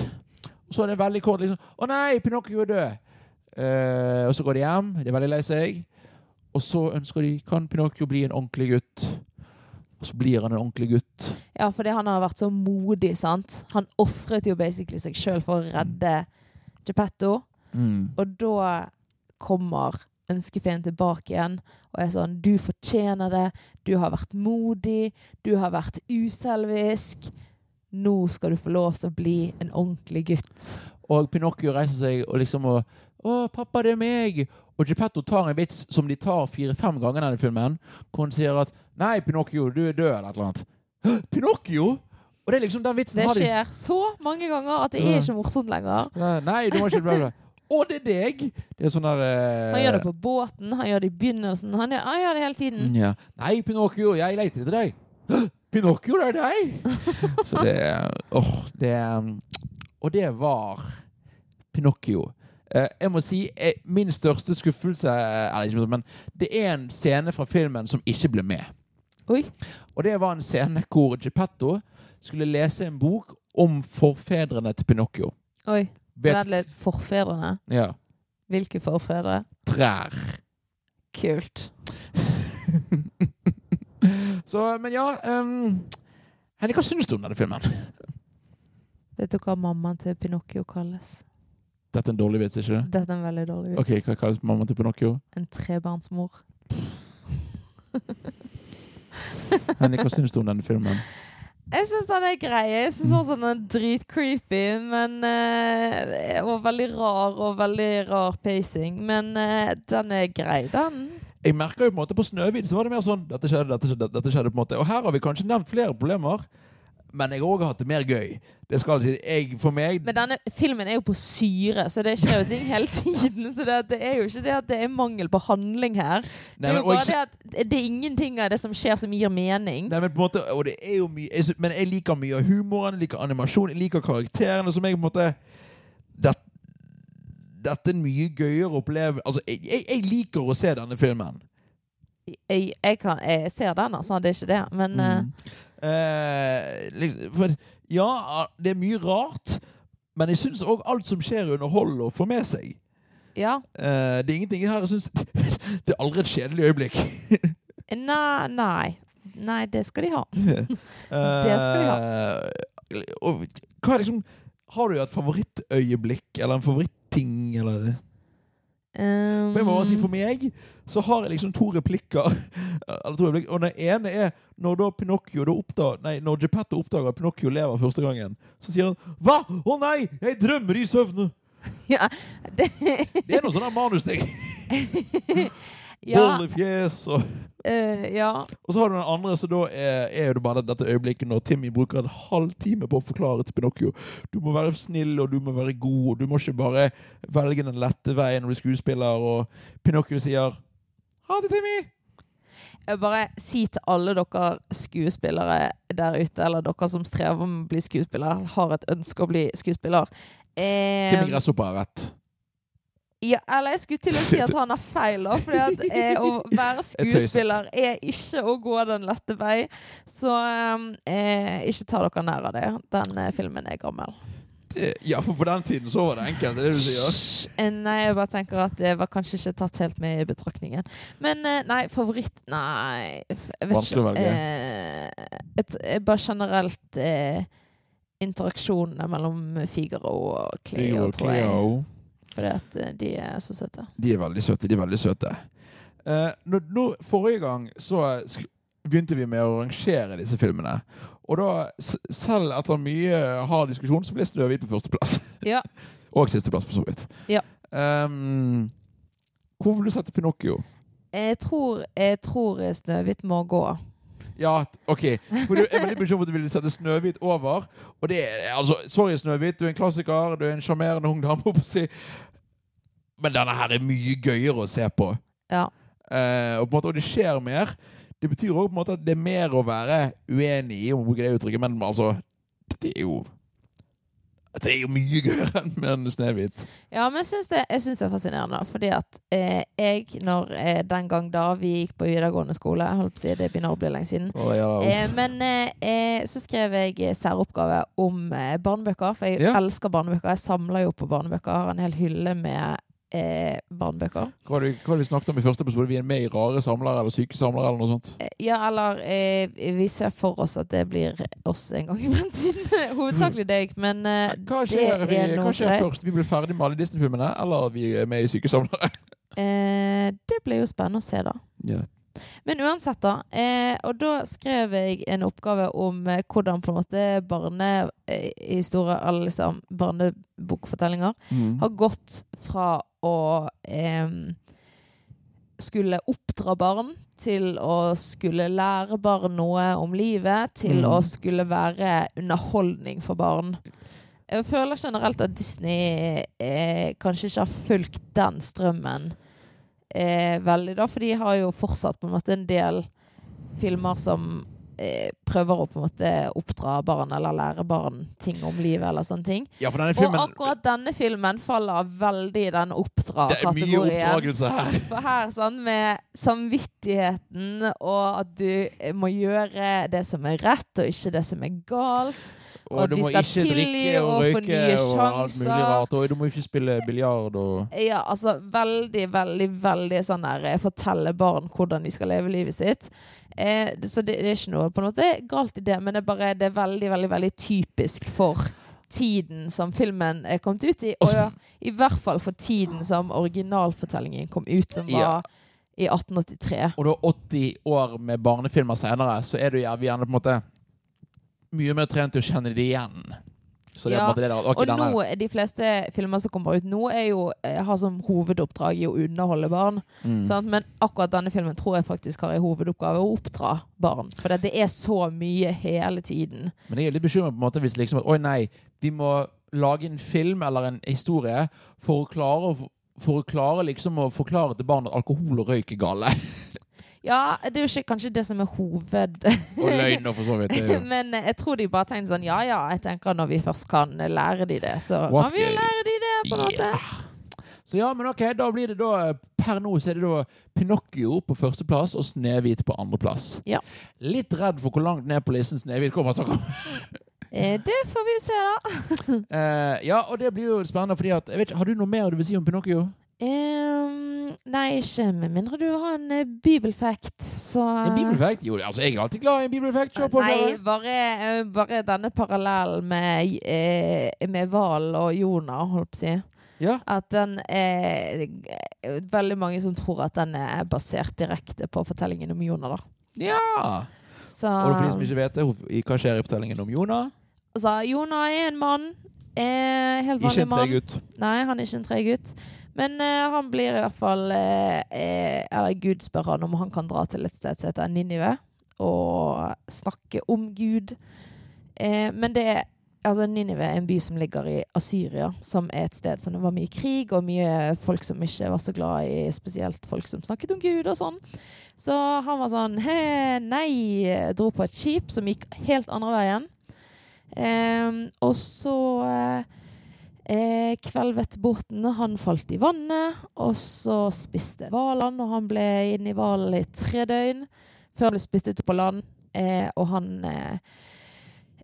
Og så er det veldig kort liksom Å nei, Pinocchio er død! Eh, og så går de hjem. De er veldig lei seg. Og så ønsker de Kan Pinocchio bli en ordentlig gutt? Og så blir han en ordentlig gutt. Ja, fordi han har vært så modig, sant. Han ofret jo basically seg sjøl for å redde Geppetto. Mm. Og da kommer ønskefeen tilbake igjen og er sånn Du fortjener det. Du har vært modig. Du har vært uselvisk. Nå skal du få lov til å bli en ordentlig gutt. Og Pinocchio reiser seg og liksom og, 'Å, pappa, det er meg!' Og Geppetto tar en vits som de tar fire-fem ganger i denne filmen, hvor han sier at 'Nei, Pinocchio, du er død', eller et eller annet. «Hæ? Pinocchio? Og det er liksom den vitsen Det har de. skjer så mange ganger at det er ikke morsomt lenger. Nei, du må ikke bli. Å, det er deg! Det er sånn der eh, Han gjør det på båten, han gjør det i begynnelsen. Han gjør, han gjør det hele tiden. Ja. Nei, Pinocchio, jeg leter etter deg. «Hæ? Pinocchio, det er deg! Så det Åh, det Og det var Pinocchio. Eh, jeg må si eh, min største skuffelse Eller ikke, men det er en scene fra filmen som ikke ble med. Oi. Og det var en scene hvor Geppetto skulle lese en bok om forfedrene til Pinocchio. Oi. Vet, litt. Forfedrene? ja. Hvilke forfedre? Trær. Kult. Så, men ja um, Henning, hva syns du om denne filmen? Vet du hva mammaen til Pinocchio kalles? Dette er en dårlig vits, ikke det? Dette er en veldig dårlig vits. Ok, Hva kalles mammaen til Pinocchio? En trebarnsmor. Henrik, hva syns du om denne filmen? Jeg syns den er grei. Jeg syns også den er dritcreepy, men uh, Og veldig rar og veldig rar pacing. Men uh, den er grei, den. Jeg merka jo på en måte på Snøhvit så var det mer sånn Dette skjedde, dette skjedde, dette skjedde på en måte. Og her har vi kanskje nevnt flere problemer, men jeg har òg hatt det mer gøy. Det skal jeg si. Jeg, for meg Men denne filmen er jo på syre, så det skjer jo ting hele tiden. Så det, det er jo ikke det at det er mangel på handling her. Det er jo bare jeg, det at det er ingenting av det som skjer som gir mening. nei, men på en måte Og det er jo mye Men jeg liker mye av humoren, jeg liker animasjon, jeg liker karakterene som jeg på en måte det, Dette er en mye gøyere opplevelse Altså, jeg, jeg, jeg liker å se denne filmen. Jeg, jeg, kan, jeg ser den, altså. Det er ikke det. Men eh, Mm. Liksom, for, ja, det er mye rart, men jeg syns òg alt som skjer, underholder og får med seg. ja. Eh, det er ingenting her jeg syns Det er aldri et kjedelig øyeblikk. Nei, nei. Nei, det skal de ha. det skal de Og hva er liksom Har du et favorittøyeblikk eller en favoritting? Eller? Um, jeg må bare si For meg så har jeg liksom to replikker. Eller to replikker. Og den ene er når da Pinocchio da oppdager, Nei, når Geppetto oppdager at Pinocchio lever første gangen, så sier han Hva? Å nei! Jeg drømmer i søvne! ja, det, Det er noe sånn manusting. ja, Bollefjes og uh, ja. Og så har du den andre, så da er, er det bare dette øyeblikket når Timmy bruker en halvtime på å forklare til Pinocchio. Du må være snill, og du må være god, og du må ikke bare velge den lette veien når du er skuespiller, og Pinocchio sier Ha det, Timmy! Jeg bare si til alle dere skuespillere der ute, eller dere som strever med å bli skuespiller, har et ønske å bli skuespiller. Eh, Timmy Gresshopper har rett. Ja, eller jeg skulle til å si at han har feil, da. At eh, å være skuespiller er ikke å gå den lette vei. Så eh, ikke ta dere nær av det. Den eh, filmen er gammel. Det- Ja, for på den tiden så var det enkelt, det er det du sier. Eh, Nei, jeg bare tenker at det var kanskje ikke tatt helt med i betraktningen. Men eh, nei, favoritt Nei, jeg vet Vanskelig å velge. Eh, et, eh, bare generelt eh, interaksjonene mellom Figaro og Cleo, tror jeg. Cleo. At eh, de er så søte. De er veldig søte. de er veldig søte. Eh, nå, nå, forrige gang så begynte vi med å rangere disse filmene. Og da, selv etter mye hard diskusjon, så ble Snøhvit på førsteplass. Ja. Og sisteplass, for så vidt. Ja. Um, hvor vil du sette Pinocchio? Jeg tror, jeg tror Snøhvit må gå. Ja, OK. For du er veldig bekymret du ville sette Snøhvit over. Og det er altså Sorry, Snøhvit. Du er en klassiker. Du er en sjarmerende ung dame. Si. Men denne her er mye gøyere å se på. Ja. Eh, og på en måte, og det skjer mer. Det betyr måte at det er mer å være uenig i, om å bruke det uttrykket, men altså Det er jo Det er jo mye gøyere enn Snehvit. Ja, men jeg syns det, det er fascinerende. Fordi at eh, jeg, når eh, den gang da vi gikk på videregående skole holdt på å si, Det begynner å bli lenge siden. Oh, ja, Eh, men eh, eh, så skrev jeg eh, særoppgave om barnebøker, for jeg Ja. elsker barnebøker. Jeg samler jo på barnebøker. Har en hel hylle med eh, barnebøker. Hva var det hva var det vi snakket om i første episode? Vi er med i rare samlere eller syke samlere eller noe sånt? Eh, Ja, eller eh, vi ser for oss at det blir oss en gang i fremtiden. Hovedsakelig deg, men eh, Hva skjer, det vi, er hva skjer først? Vi blir ferdig med alle Disney-filmene, eller vi er med i syke samlere? eh, det blir jo spennende å se, da. Yeah. Men uansett, da. Eh, og da skrev jeg en oppgave om eh, hvordan på en måte barnehistorier, eller liksom barnebokfortellinger, Mm. har gått fra å eh, skulle oppdra barn til å skulle lære barn noe om livet, til Mm. å skulle være underholdning for barn. Jeg føler generelt at Disney eh, kanskje ikke har fulgt den strømmen eh, veldig, da, for de har jo fortsatt på en måte en del filmer som prøver å på en måte oppdra barn eller lære barn ting om livet eller sånne ting. ja, denne Og akkurat denne filmen faller veldig i den Det er mye oppdra-kategorien. oppdragelse her. For her, sånn, med samvittigheten og at du må gjøre det som er rett, og ikke det som er galt. Og Og du må ikke drikke og og røyke og alt mulig rart. Og du må ikke spille biljard og Ja, altså veldig, veldig, veldig sånn der eh, Fortelle barn hvordan de skal leve livet sitt. Eh, så det, det er ikke noe på en måte galt i det, men det er bare det er veldig, veldig, veldig typisk for tiden som filmen er kommet ut i. Og ja, i hvert fall for tiden som originalfortellingen kom ut, som var Ja. i 1883. Og da 80 år med barnefilmer senere, så er du ja, gjerne på en måte mye mer trent til å kjenne det igjen. Så det Ja, Og nå, de fleste filmer som kommer ut nå, jo, eh, har som hovedoppdrag i å underholde barn. Mm. Sant? Men akkurat denne filmen tror jeg faktisk har i hovedoppgave å oppdra barn. For det er så mye hele tiden. Men jeg er litt bekymret på en måte hvis liksom at oi nei, vi må lage en film eller en historie for å klare for å klare liksom å forklare til barn at alkohol og røyk er gale. Ja, det er jo ikke kanskje det som er hoved... Og løgn, for så vidt. Det er. Men eh, jeg tror de bare tenkte sånn Ja ja, jeg tenker når vi først kan lære de det, så What kan vi jo lære de det, på en måte. Yeah. Så ja, men ok, da blir det da Per nå så er det da Pinocchio på førsteplass og Snehvit på andreplass. Ja. Litt redd for hvor langt ned på listen Snehvit kommer til å komme. Eh, det får vi jo se, da. uh, ja, og det blir jo spennende, fordi at jeg vet Har du noe mer du vil si om Pinocchio? Ehm, nei, ikke med mindre du har en uh, bibelfact, så En bibelfact? Jo, altså, jeg er alltid glad i en bibelfact. Nei, bare, eh, bare denne parallellen med, eh, med Val og Jonah, holdt på å si. Ja. At den er Veldig mange som tror at den er basert direkte på fortellingen om Jonah, da. ja. Så Og for de som ikke vet det, hva skjer i fortellingen om Jonah? altså, Jonah er en mann. Eh, helt Ikke en mann. tregutt. Nei, han er ikke en tregutt. Men uh, han blir i hvert fall uh, uh, Eller Gud spør han om han kan dra til et sted som heter Ninive, og snakke om Gud. Men det er Altså, Ninive er en by som ligger i Asyria, som er et sted som det var mye krig og mye folk som ikke var så glad i, spesielt folk som snakket om Gud og sånn. Så han var sånn He, nei. Dro på et skip som gikk helt andre veien. Um, og så eh, Eh, kvelvet båten, han falt i vannet, og så spiste hvalen, og han ble inne i hvalen i tre døgn før han ble spyttet på land. Eh, og han eh,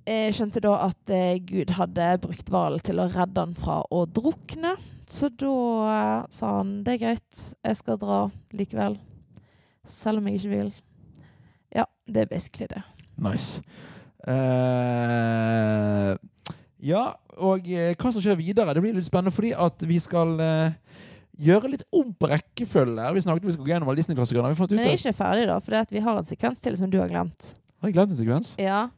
eh, skjønte da at eh, Gud hadde brukt hvalen til å redde han fra å drukne. Så da eh, sa han det er greit, jeg skal dra likevel. Selv om jeg ikke vil. Ja, det er basically det. Nice. Eh, ja, og eh, hva som skjer videre, det blir litt spennende fordi at vi skal eh, gjøre litt om på rekkefølge. her. Vi snakket vi skulle gå gjennom alle Disney-klassikerne. Vi fått ut Men det? er ikke ferdig, da, for vi har en sekvens til som du har glemt. Har jeg glemt en sekvens? Ja,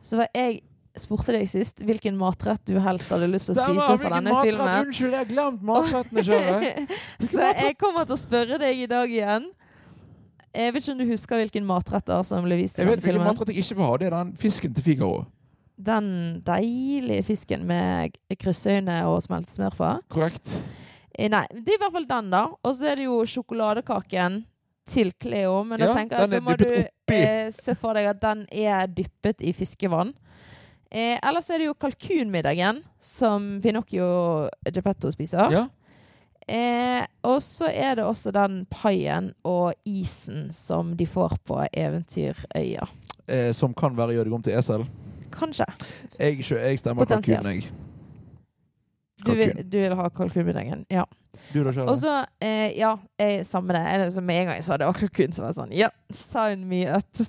så var jeg spurte deg sist hvilken matrett du helst hadde lyst til å Stemmer! spise fra denne matrett? filmen. Unnskyld, jeg har glemt matrettene sjøl. så jeg kommer til å spørre deg i dag igjen. Jeg vet ikke om du husker hvilken matretter som ble vist i Jeg vet denne hvilken filmen. matrett jeg ikke vil ha. Det er den fisken til Figaro. Den deilige fisken med kryssøyne og smeltet smør på. Korrekt? Eh, Nei, det er i hvert fall den, da. Og så er det jo sjokoladekaken til Cleo. Men Ja, da tenker jeg at da må du eh, se for deg at den er dyppet i fiskevann. Eh, ellers er det jo kalkunmiddagen, som Pinocchio Geppetto spiser. Ja. Eh, og så er det også den paien og isen som de får på Eventyrøya. Eh, som kan være gjør deg om til esel. Kanskje. Jeg, jeg stemmer kalkun, jeg. Du vil, du vil ha kalkunbuddingen? Ja. Du da, Og så, eh, ja, jeg, samme det. Så med en gang jeg sa det var kalkun, så var jeg sånn Ja, sign me up.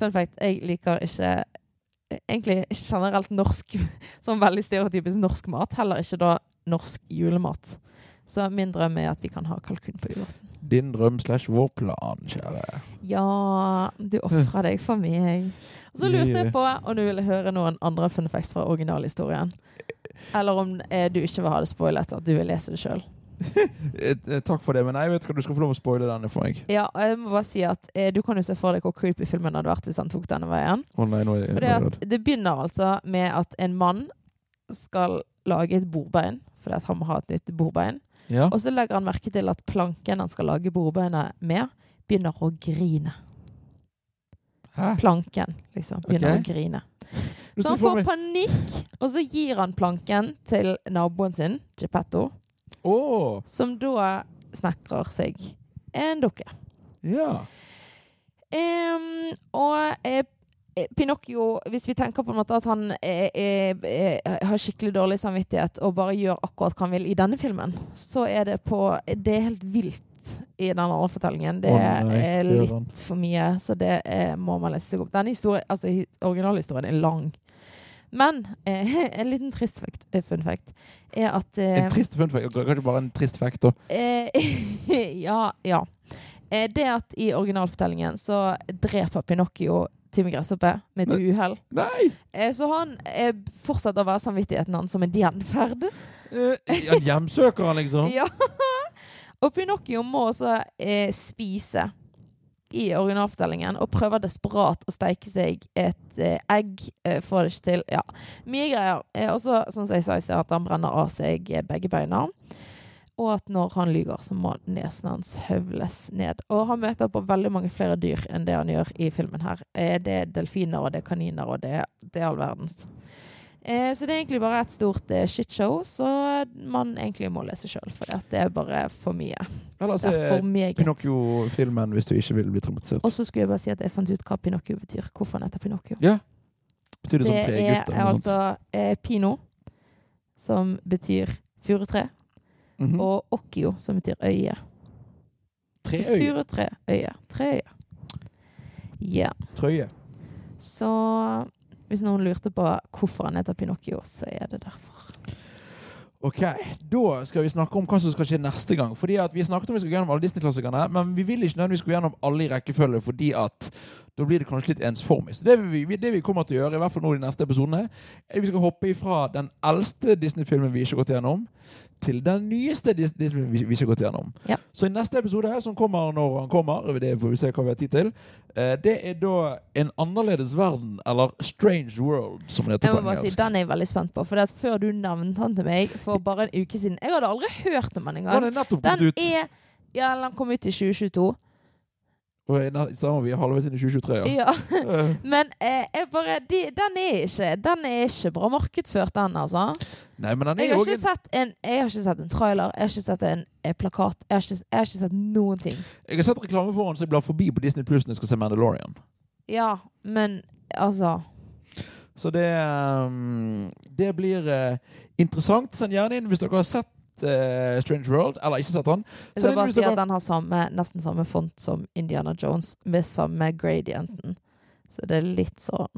Fun fact, jeg liker ikke eh, Egentlig generelt norsk, sånn veldig stereotypisk norsk mat. Heller ikke da norsk julemat. Så min drøm er at vi kan ha kalkun på julaften. Din drøm slash vår plan, kjære. Ja, du ofra deg for meg. Og så lurte jeg på om du ville høre noen andre fun facts fra originalhistorien. Eller om eh, du ikke vil ha det spoilet, at du vil lese det sjøl. Eh, eh, Takk for det, men jeg vet ikke, du skal få lov å spoile denne for meg. Ja, og jeg må bare si at eh, du kan jo se for deg hvor creepy filmen hadde vært hvis han tok denne veien. Oh, nei, nå er jeg Fordi det, begynner altså med at en mann skal lage et bordbein, fordi at han må ha et nytt bordbein. Ja. Og så legger han merke til at planken han skal lage bordbeina med, begynner å grine. Hæ? Planken, liksom. Begynner okay. å grine. Så han får panikk, og så gir han planken til naboen sin, Geppetto, oh. som da snekrer seg en dukke. Ja. Um, og eh, Pinocchio, hvis vi tenker på en måte at han er, er, er, har skikkelig dårlig samvittighet og bare gjør akkurat hva han vil i denne filmen, så er det på Det er helt vilt i den andre fortellingen. Det er litt for mye, så det er, må man lese seg opp. Denne historien, altså originalhistorien er lang. Men eh, en liten trist fact, eh, fun fact er at eh, En trist fun fact. Kanskje bare en trist fact, da. Eh, ja, ja. Eh, det at i originalfortellingen så dreper Pinocchio Timmy Gresshoppe med et uhell. Eh, så han eh, fortsetter å være samvittigheten hans som en gjenferd. Eh, han hjemsøker han, liksom? Ja. Og Pinocchio må også eh, spise i originalfortellingen og prøver desperat å steike seg et eh, egg. Eh, får det ikke til. Ja, mye greier. Eh, og så, som jeg sa i sted, at han brenner av seg eh, begge beina. Og at når han lyver, så må nesen hans høvles ned. Og han møter på veldig mange flere dyr enn det han gjør i filmen her. Eh, det er delfiner, og det er kaniner, og det, det er all verdens. Eh, så det er egentlig bare et stort eh, shitshow, så man egentlig må lese sjøl, for det er bare for mye. Eller er se. Pinocchio-filmen hvis du ikke vil bli traumatisert. Og så skulle jeg bare si at jeg fant ut hva Pinocchio betyr. Hvorfor han heter Pinocchio. Ja. Betyr det, Det som tre tregutt? Det er altså eh, Pino, som betyr furutre, Mhm. og Occhio, som betyr øye. Tre øye. Furutre, øye. Treøye. Ja. Trøye. Så hvis noen lurte på hvorfor han heter Pinocchio, så er det derfor. Ok, Da skal vi snakke om hva som skal skje neste gang. Fordi at Vi snakket om vi skal gå gjennom alle Disney-klassikerne, men vi vil ikke nødvendigvis gå gjennom alle i rekkefølge, fordi at da blir det kanskje litt ensformig. Så det vi- det vi kommer til å gjøre, i hvert fall nå de neste episodene, er at vi skal hoppe ifra den eldste Disney-filmen vi ikke har gått gjennom, til den nyeste Disney-filmen vi, vi ikke har gått gjennom. Ja. Så i neste episode, som kommer når han kommer, det får vi se hva vi har tid til, eh, det er da En annerledes verden, eller Strange World, som det heter på engelsk. si. Den er jeg veldig spent på. For før du nevnte han til meg for bare en uke siden Jeg hadde aldri hørt om han Den engang. er nettopp Den kommet ut. er Ja, den kom ut i 2022. Stemmer vi er halvveis inn i 2023, ja. Ja. Eh, Men eh, bare de, Den er ikke Den er ikke bra markedsført, den, altså. Nei, den Jeg har, en, jeg har ikke sett en trailer, jeg har ikke sett en eh, plakat. Jeg har ikke, jeg har ikke sett noen ting. Jeg har sett reklame foran så jeg blar forbi på Disney Plus når jeg skal se Mandalorian. Ja, men altså Så det ehm, Det blir eh, interessant. Send gjerne inn hvis dere har sett eh, Strange World, eller ikke sett den. Jeg vil bare si at den har samme, nesten samme font som Indiana Jones, med samme gradienten. Så det er litt sånn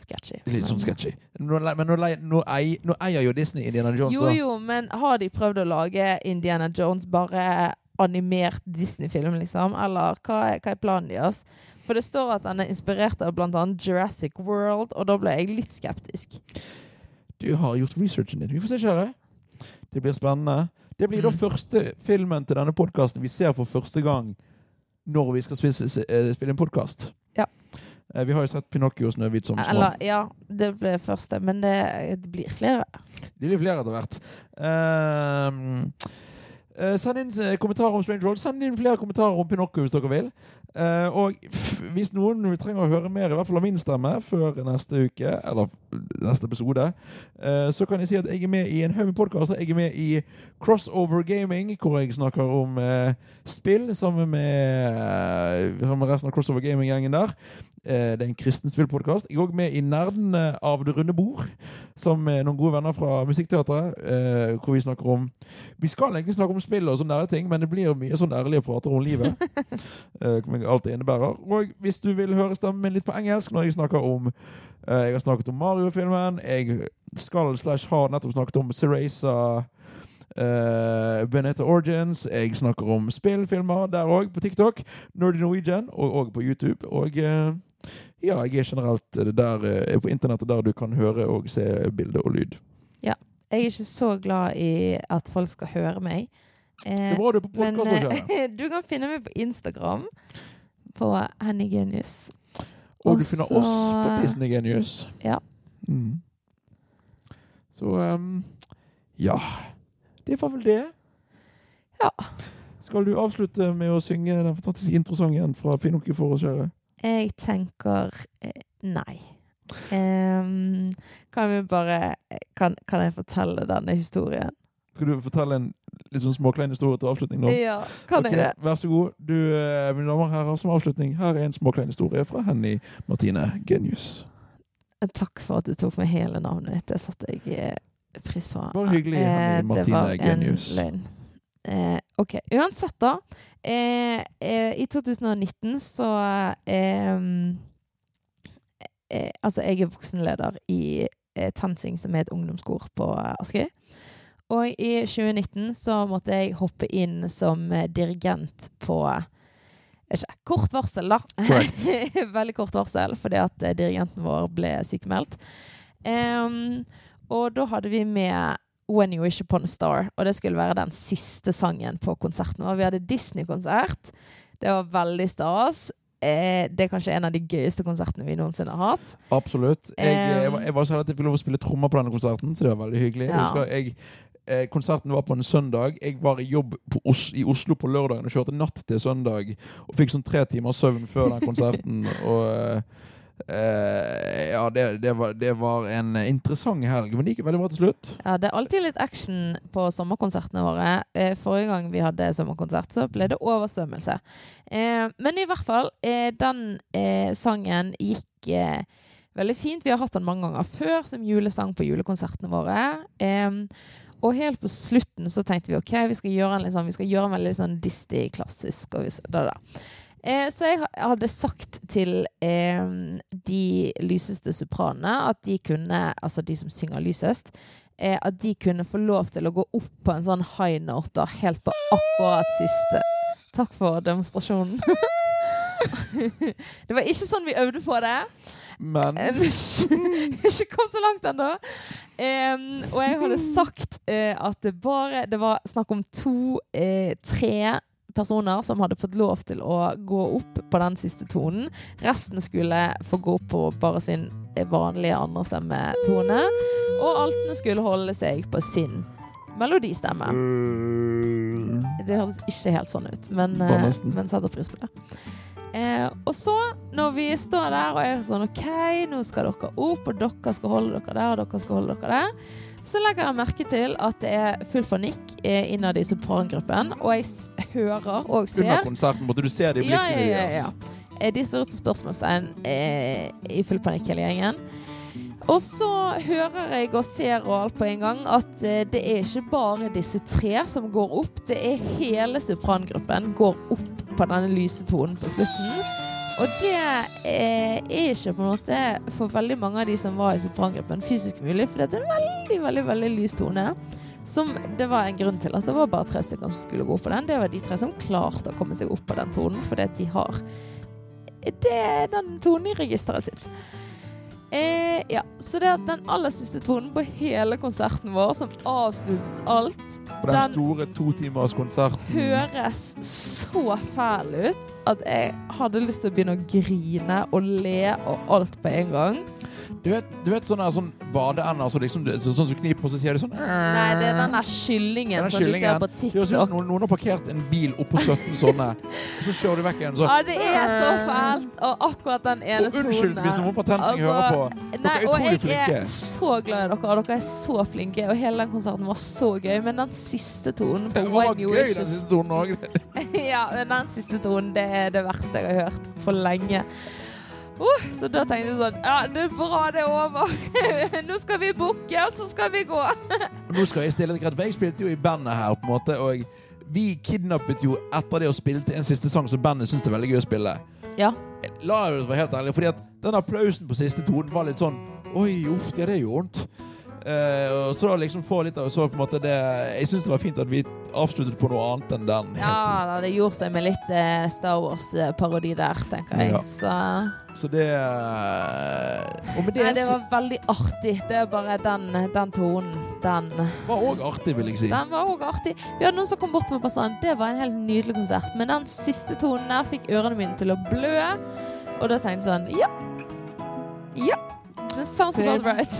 sketchy. Litt sånn sketchy. Nå, men nå, nå, nå eier jo Disney Indiana Jones, Jo, da. jo, men har de prøvd å lage Indiana Jones bare animert Disney-film, liksom? Eller hva er, hva er planen deres? For det står at den er inspirert av annet Jurassic World, og da ble jeg litt skeptisk. Du har gjort researchen din. Vi får se, kjære. Det blir spennende. Det blir da Mm. første filmen til denne podkasten vi ser for første gang når vi skal spille, spille en podkast. Ja. Vi har jo sett Pinocchio og Snøhvit som små. Eller, ja, det ble første, men det, det blir flere. Det blir flere etter hvert. Eh, send inn eh, kommentarer om Strange World. Send inn flere kommentarer om Pinocchio hvis dere vil. Eh, og hvis noen trenger å høre mer, i hvert fall av min stemme, før neste uke, eller neste episode, uh, så kan jeg si at jeg er med i en haug med podkaster. Jeg er med i Crossover Gaming, hvor jeg snakker om uh, spill sammen med, sammen med resten av Crossover Gaming-gjengen der. Eh, det er en kristen spillpodkast. Jeg er òg med i Nerden av det runde bord, som er noen gode venner fra Musikkteatret. Eh, hvor vi snakker om Vi skal egentlig snakke om spill og sånne der ting, men det blir mye sånn ærlige prater om livet. eh, alt det innebærer. Og hvis du vil høre stemmen min litt på engelsk når jeg snakker om eh, Jeg har snakket om Mario-filmen. Jeg skal slash har nettopp snakket om Cereza. Uh, Benetta Origins. Jeg snakker om spillfilmer der òg, på TikTok. Nerdy Norwegian, og òg på YouTube. Og uh, ja, jeg er generelt der uh, på internettet der du kan høre og se bilde og lyd. Ja. Jeg er ikke så glad i at folk skal høre meg. det er bra du på podkast. du kan finne meg på Instagram, på Henny Genius. Og du finner oss på Disney Genius. Ja. Mm. Så um, ja. Det var vel det. Ja. Skal du avslutte med å synge den fantastiske introsangen fra Pinocchio for oss, kjære? Jeg tenker eh, nei. Um, kan vi bare kan, kan, jeg fortelle denne historien? Skal du fortelle en litt sånn småklein historie til avslutning nå? Ja, kan okay, jeg det? Vær så god. Du, eh, mine damer og herrer, som avslutning, her er en småklein historie fra Henny Martine Genius. Takk for at du tok med hele navnet mitt. Det satte jeg eh, pris på. Bare hyggelig, Henny Martine Genius. Det var en løgn. Eh, OK. Uansett, da. Eh, eh, I 2019 så Eh, altså, jeg er voksenleder i eh, TenSing, som er et ungdomskor på Askøy. Og i 2019 så måtte jeg hoppe inn som eh, dirigent på ikke, kort varsel, da. Veldig kort varsel, fordi at dirigenten vår ble sykemeldt. Um, og da hadde vi med When You Wish Upon a Star, og det skulle være den siste sangen på konserten vår. Vi hadde Disney-konsert. Det var veldig stas eh, det er kanskje en av de gøyeste konsertene vi noensinne har hatt. Absolutt. Jeg, jeg, var, jeg var så heldig at jeg fikk lov å spille trommer på denne konserten, så det var veldig hyggelig. Ja. Jeg jeg, eh, konserten var på en søndag. Jeg var i jobb Os i Oslo på lørdagen og kjørte natt til søndag. Og fikk sånn tre timer søvn før den konserten. og... Eh, Uh, ja, det, det, var, det, var, en interessant helg, men det gikk veldig bra til slutt. Ja, Det er alltid litt action på sommerkonsertene våre. Uh, forrige gang vi hadde sommerkonsert, så ble det oversvømmelse. Uh, men i hvert fall, den sangen gikk veldig fint. Vi har hatt den mange ganger før som julesang på julekonsertene våre. og helt på slutten så tenkte vi ok, vi skal gjøre en, liksom, vi skal gjøre en veldig sånn Disney-klassisk. og vi, da, da. Eh, så jeg hadde sagt til eh, de lyseste sopranene at de kunne, altså de som synger lysest, eh, at de kunne få lov til å gå opp på en sånn high note da, helt på akkurat siste. Takk for demonstrasjonen. det var ikke sånn vi øvde på det. Men Ikke kom så langt ennå. Um, og jeg hadde sagt uh, at det bare Det var snakk om to, uh, tre personer som hadde fått lov til å gå opp på den siste tonen. Resten skulle få gå opp på bare sin vanlige andrestemmetone. Og altene skulle holde seg på sin melodistemme. Det høres ikke helt sånn ut, men, eh, men setter pris på det. Eh, og så, når vi står der og er sånn OK, nå skal dere opp, og dere skal holde dere der, og dere skal holde dere der så legger jeg merke til at det er full fornikk eh, innad i soprangruppen. Og jeg hører og ser Under konserten måtte du se det i blikket ja, ja, ja, ja. De ser ut som spørsmålstegn eh, i full panikk, hele gjengen. Og så hører jeg og ser og alt på en gang at eh, det er ikke bare disse tre som går opp. Det er hele soprangruppen går opp på denne lyse tonen på slutten. Og det er ikke på en måte for veldig mange av de som var i soprangruppen fysisk mulig, for det er en veldig, veldig veldig lys tone. Som det var en grunn til at det var bare tre stykker som skulle gå på den. Det var de tre som klarte å komme seg opp på den tonen, fordi at de har det er den tonen i registeret sitt. Eh, ja, Så det at den aller siste tonen på hele konserten vår, som avsluttet alt På den, den store totimerskonserten. Høres så fæl ut at jeg hadde lyst til å begynne å grine og le og alt på en gang. Du vet, du vet sånne, sånn badeender så liksom, så, sånn som kniper, og så sier de sånn Nei, det er den der kyllingen som du ser på TikTok. Det høres ut noen, noen har parkert en bil oppå 17 sånne, og så kjører du vekk igjen. Så. Ja, det er så fælt. Og akkurat den ene tonen. Unnskyld hvis noen fra Tensing altså, hører på. Dere er utrolig flinke. Og jeg er så glad i dere, og dere er så flinke. Og hele den konserten var så gøy. Men den siste tonen Det var gøy, den siste tonen òg. ja, men den siste tonen, det er det verste jeg har hørt på lenge. Uh, så da tenkte jeg sånn Ja, det er bra det er over. Nå skal vi booke, og så skal vi gå. Nå skal jeg stille deg greit, for jeg spilte jo i bandet her, på en måte, og vi kidnappet jo etter det å spille til en siste sang som bandet det er veldig gøy å spille. Ja. La det være helt ærlig, fordi at den applausen på siste tonen var litt sånn Oi, uff, ja, det gjør vondt. Uh, og så da liksom få litt av så på en måte det Jeg syns det var fint at vi avsluttet på noe annet enn den. Ja da, det gjorde seg med litt uh, Star Wars-parodi der, tenker jeg. Ja. Så Så det eh, det, Nei, det var veldig artig. Det er bare den, den tonen. Den, var òg artig, vil jeg si. den var òg artig. Vi hadde noen som kom bort og bare sånn Det var en helt nydelig konsert. Men den siste tonen der fikk ørene mine til å blø. Og da tenkte jeg sånn Ja. Ja. Det sounds about right.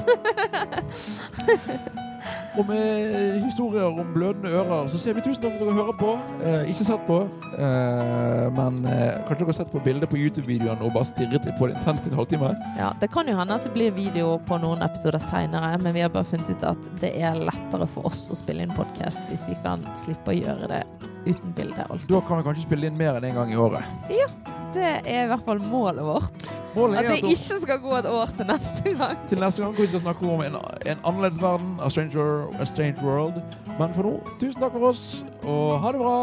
Og med historier om blødende ører så sier vi tusen takk for at dere hører på. Eh, ikke sett på, eh, men eh, kanskje dere har sett på bildet på YouTube-videoen og bare stirret på det intenst i en halvtime. Ja, Det kan jo hende at det blir video på noen episoder seinere, men vi har bare funnet ut at det er lettere for oss å spille inn podkast hvis vi kan slippe å gjøre det uten bilde. Da kan vi kanskje spille inn mer enn én en gang i året. Ja. Det er i hvert fall målet vårt. Målet At det at ikke skal gå et år til neste gang. til neste gang hvor vi skal snakke om en, en annerledes verden, a, stranger, a strange world. Men for nå, tusen takk for oss, og ha det bra.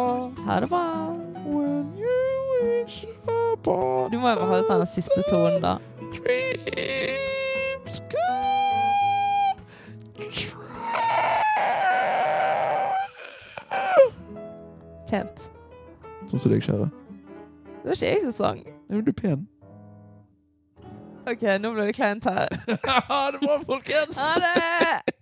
Ha det bra. When you wish upon Du må jo beholde den siste tonen, da. dreams come true. Pent. Sånn som deg, kjære. Det var ikke jeg som sang. Er du er pen. OK, nå ble det kleint her. ha det bra, folkens! Ha det!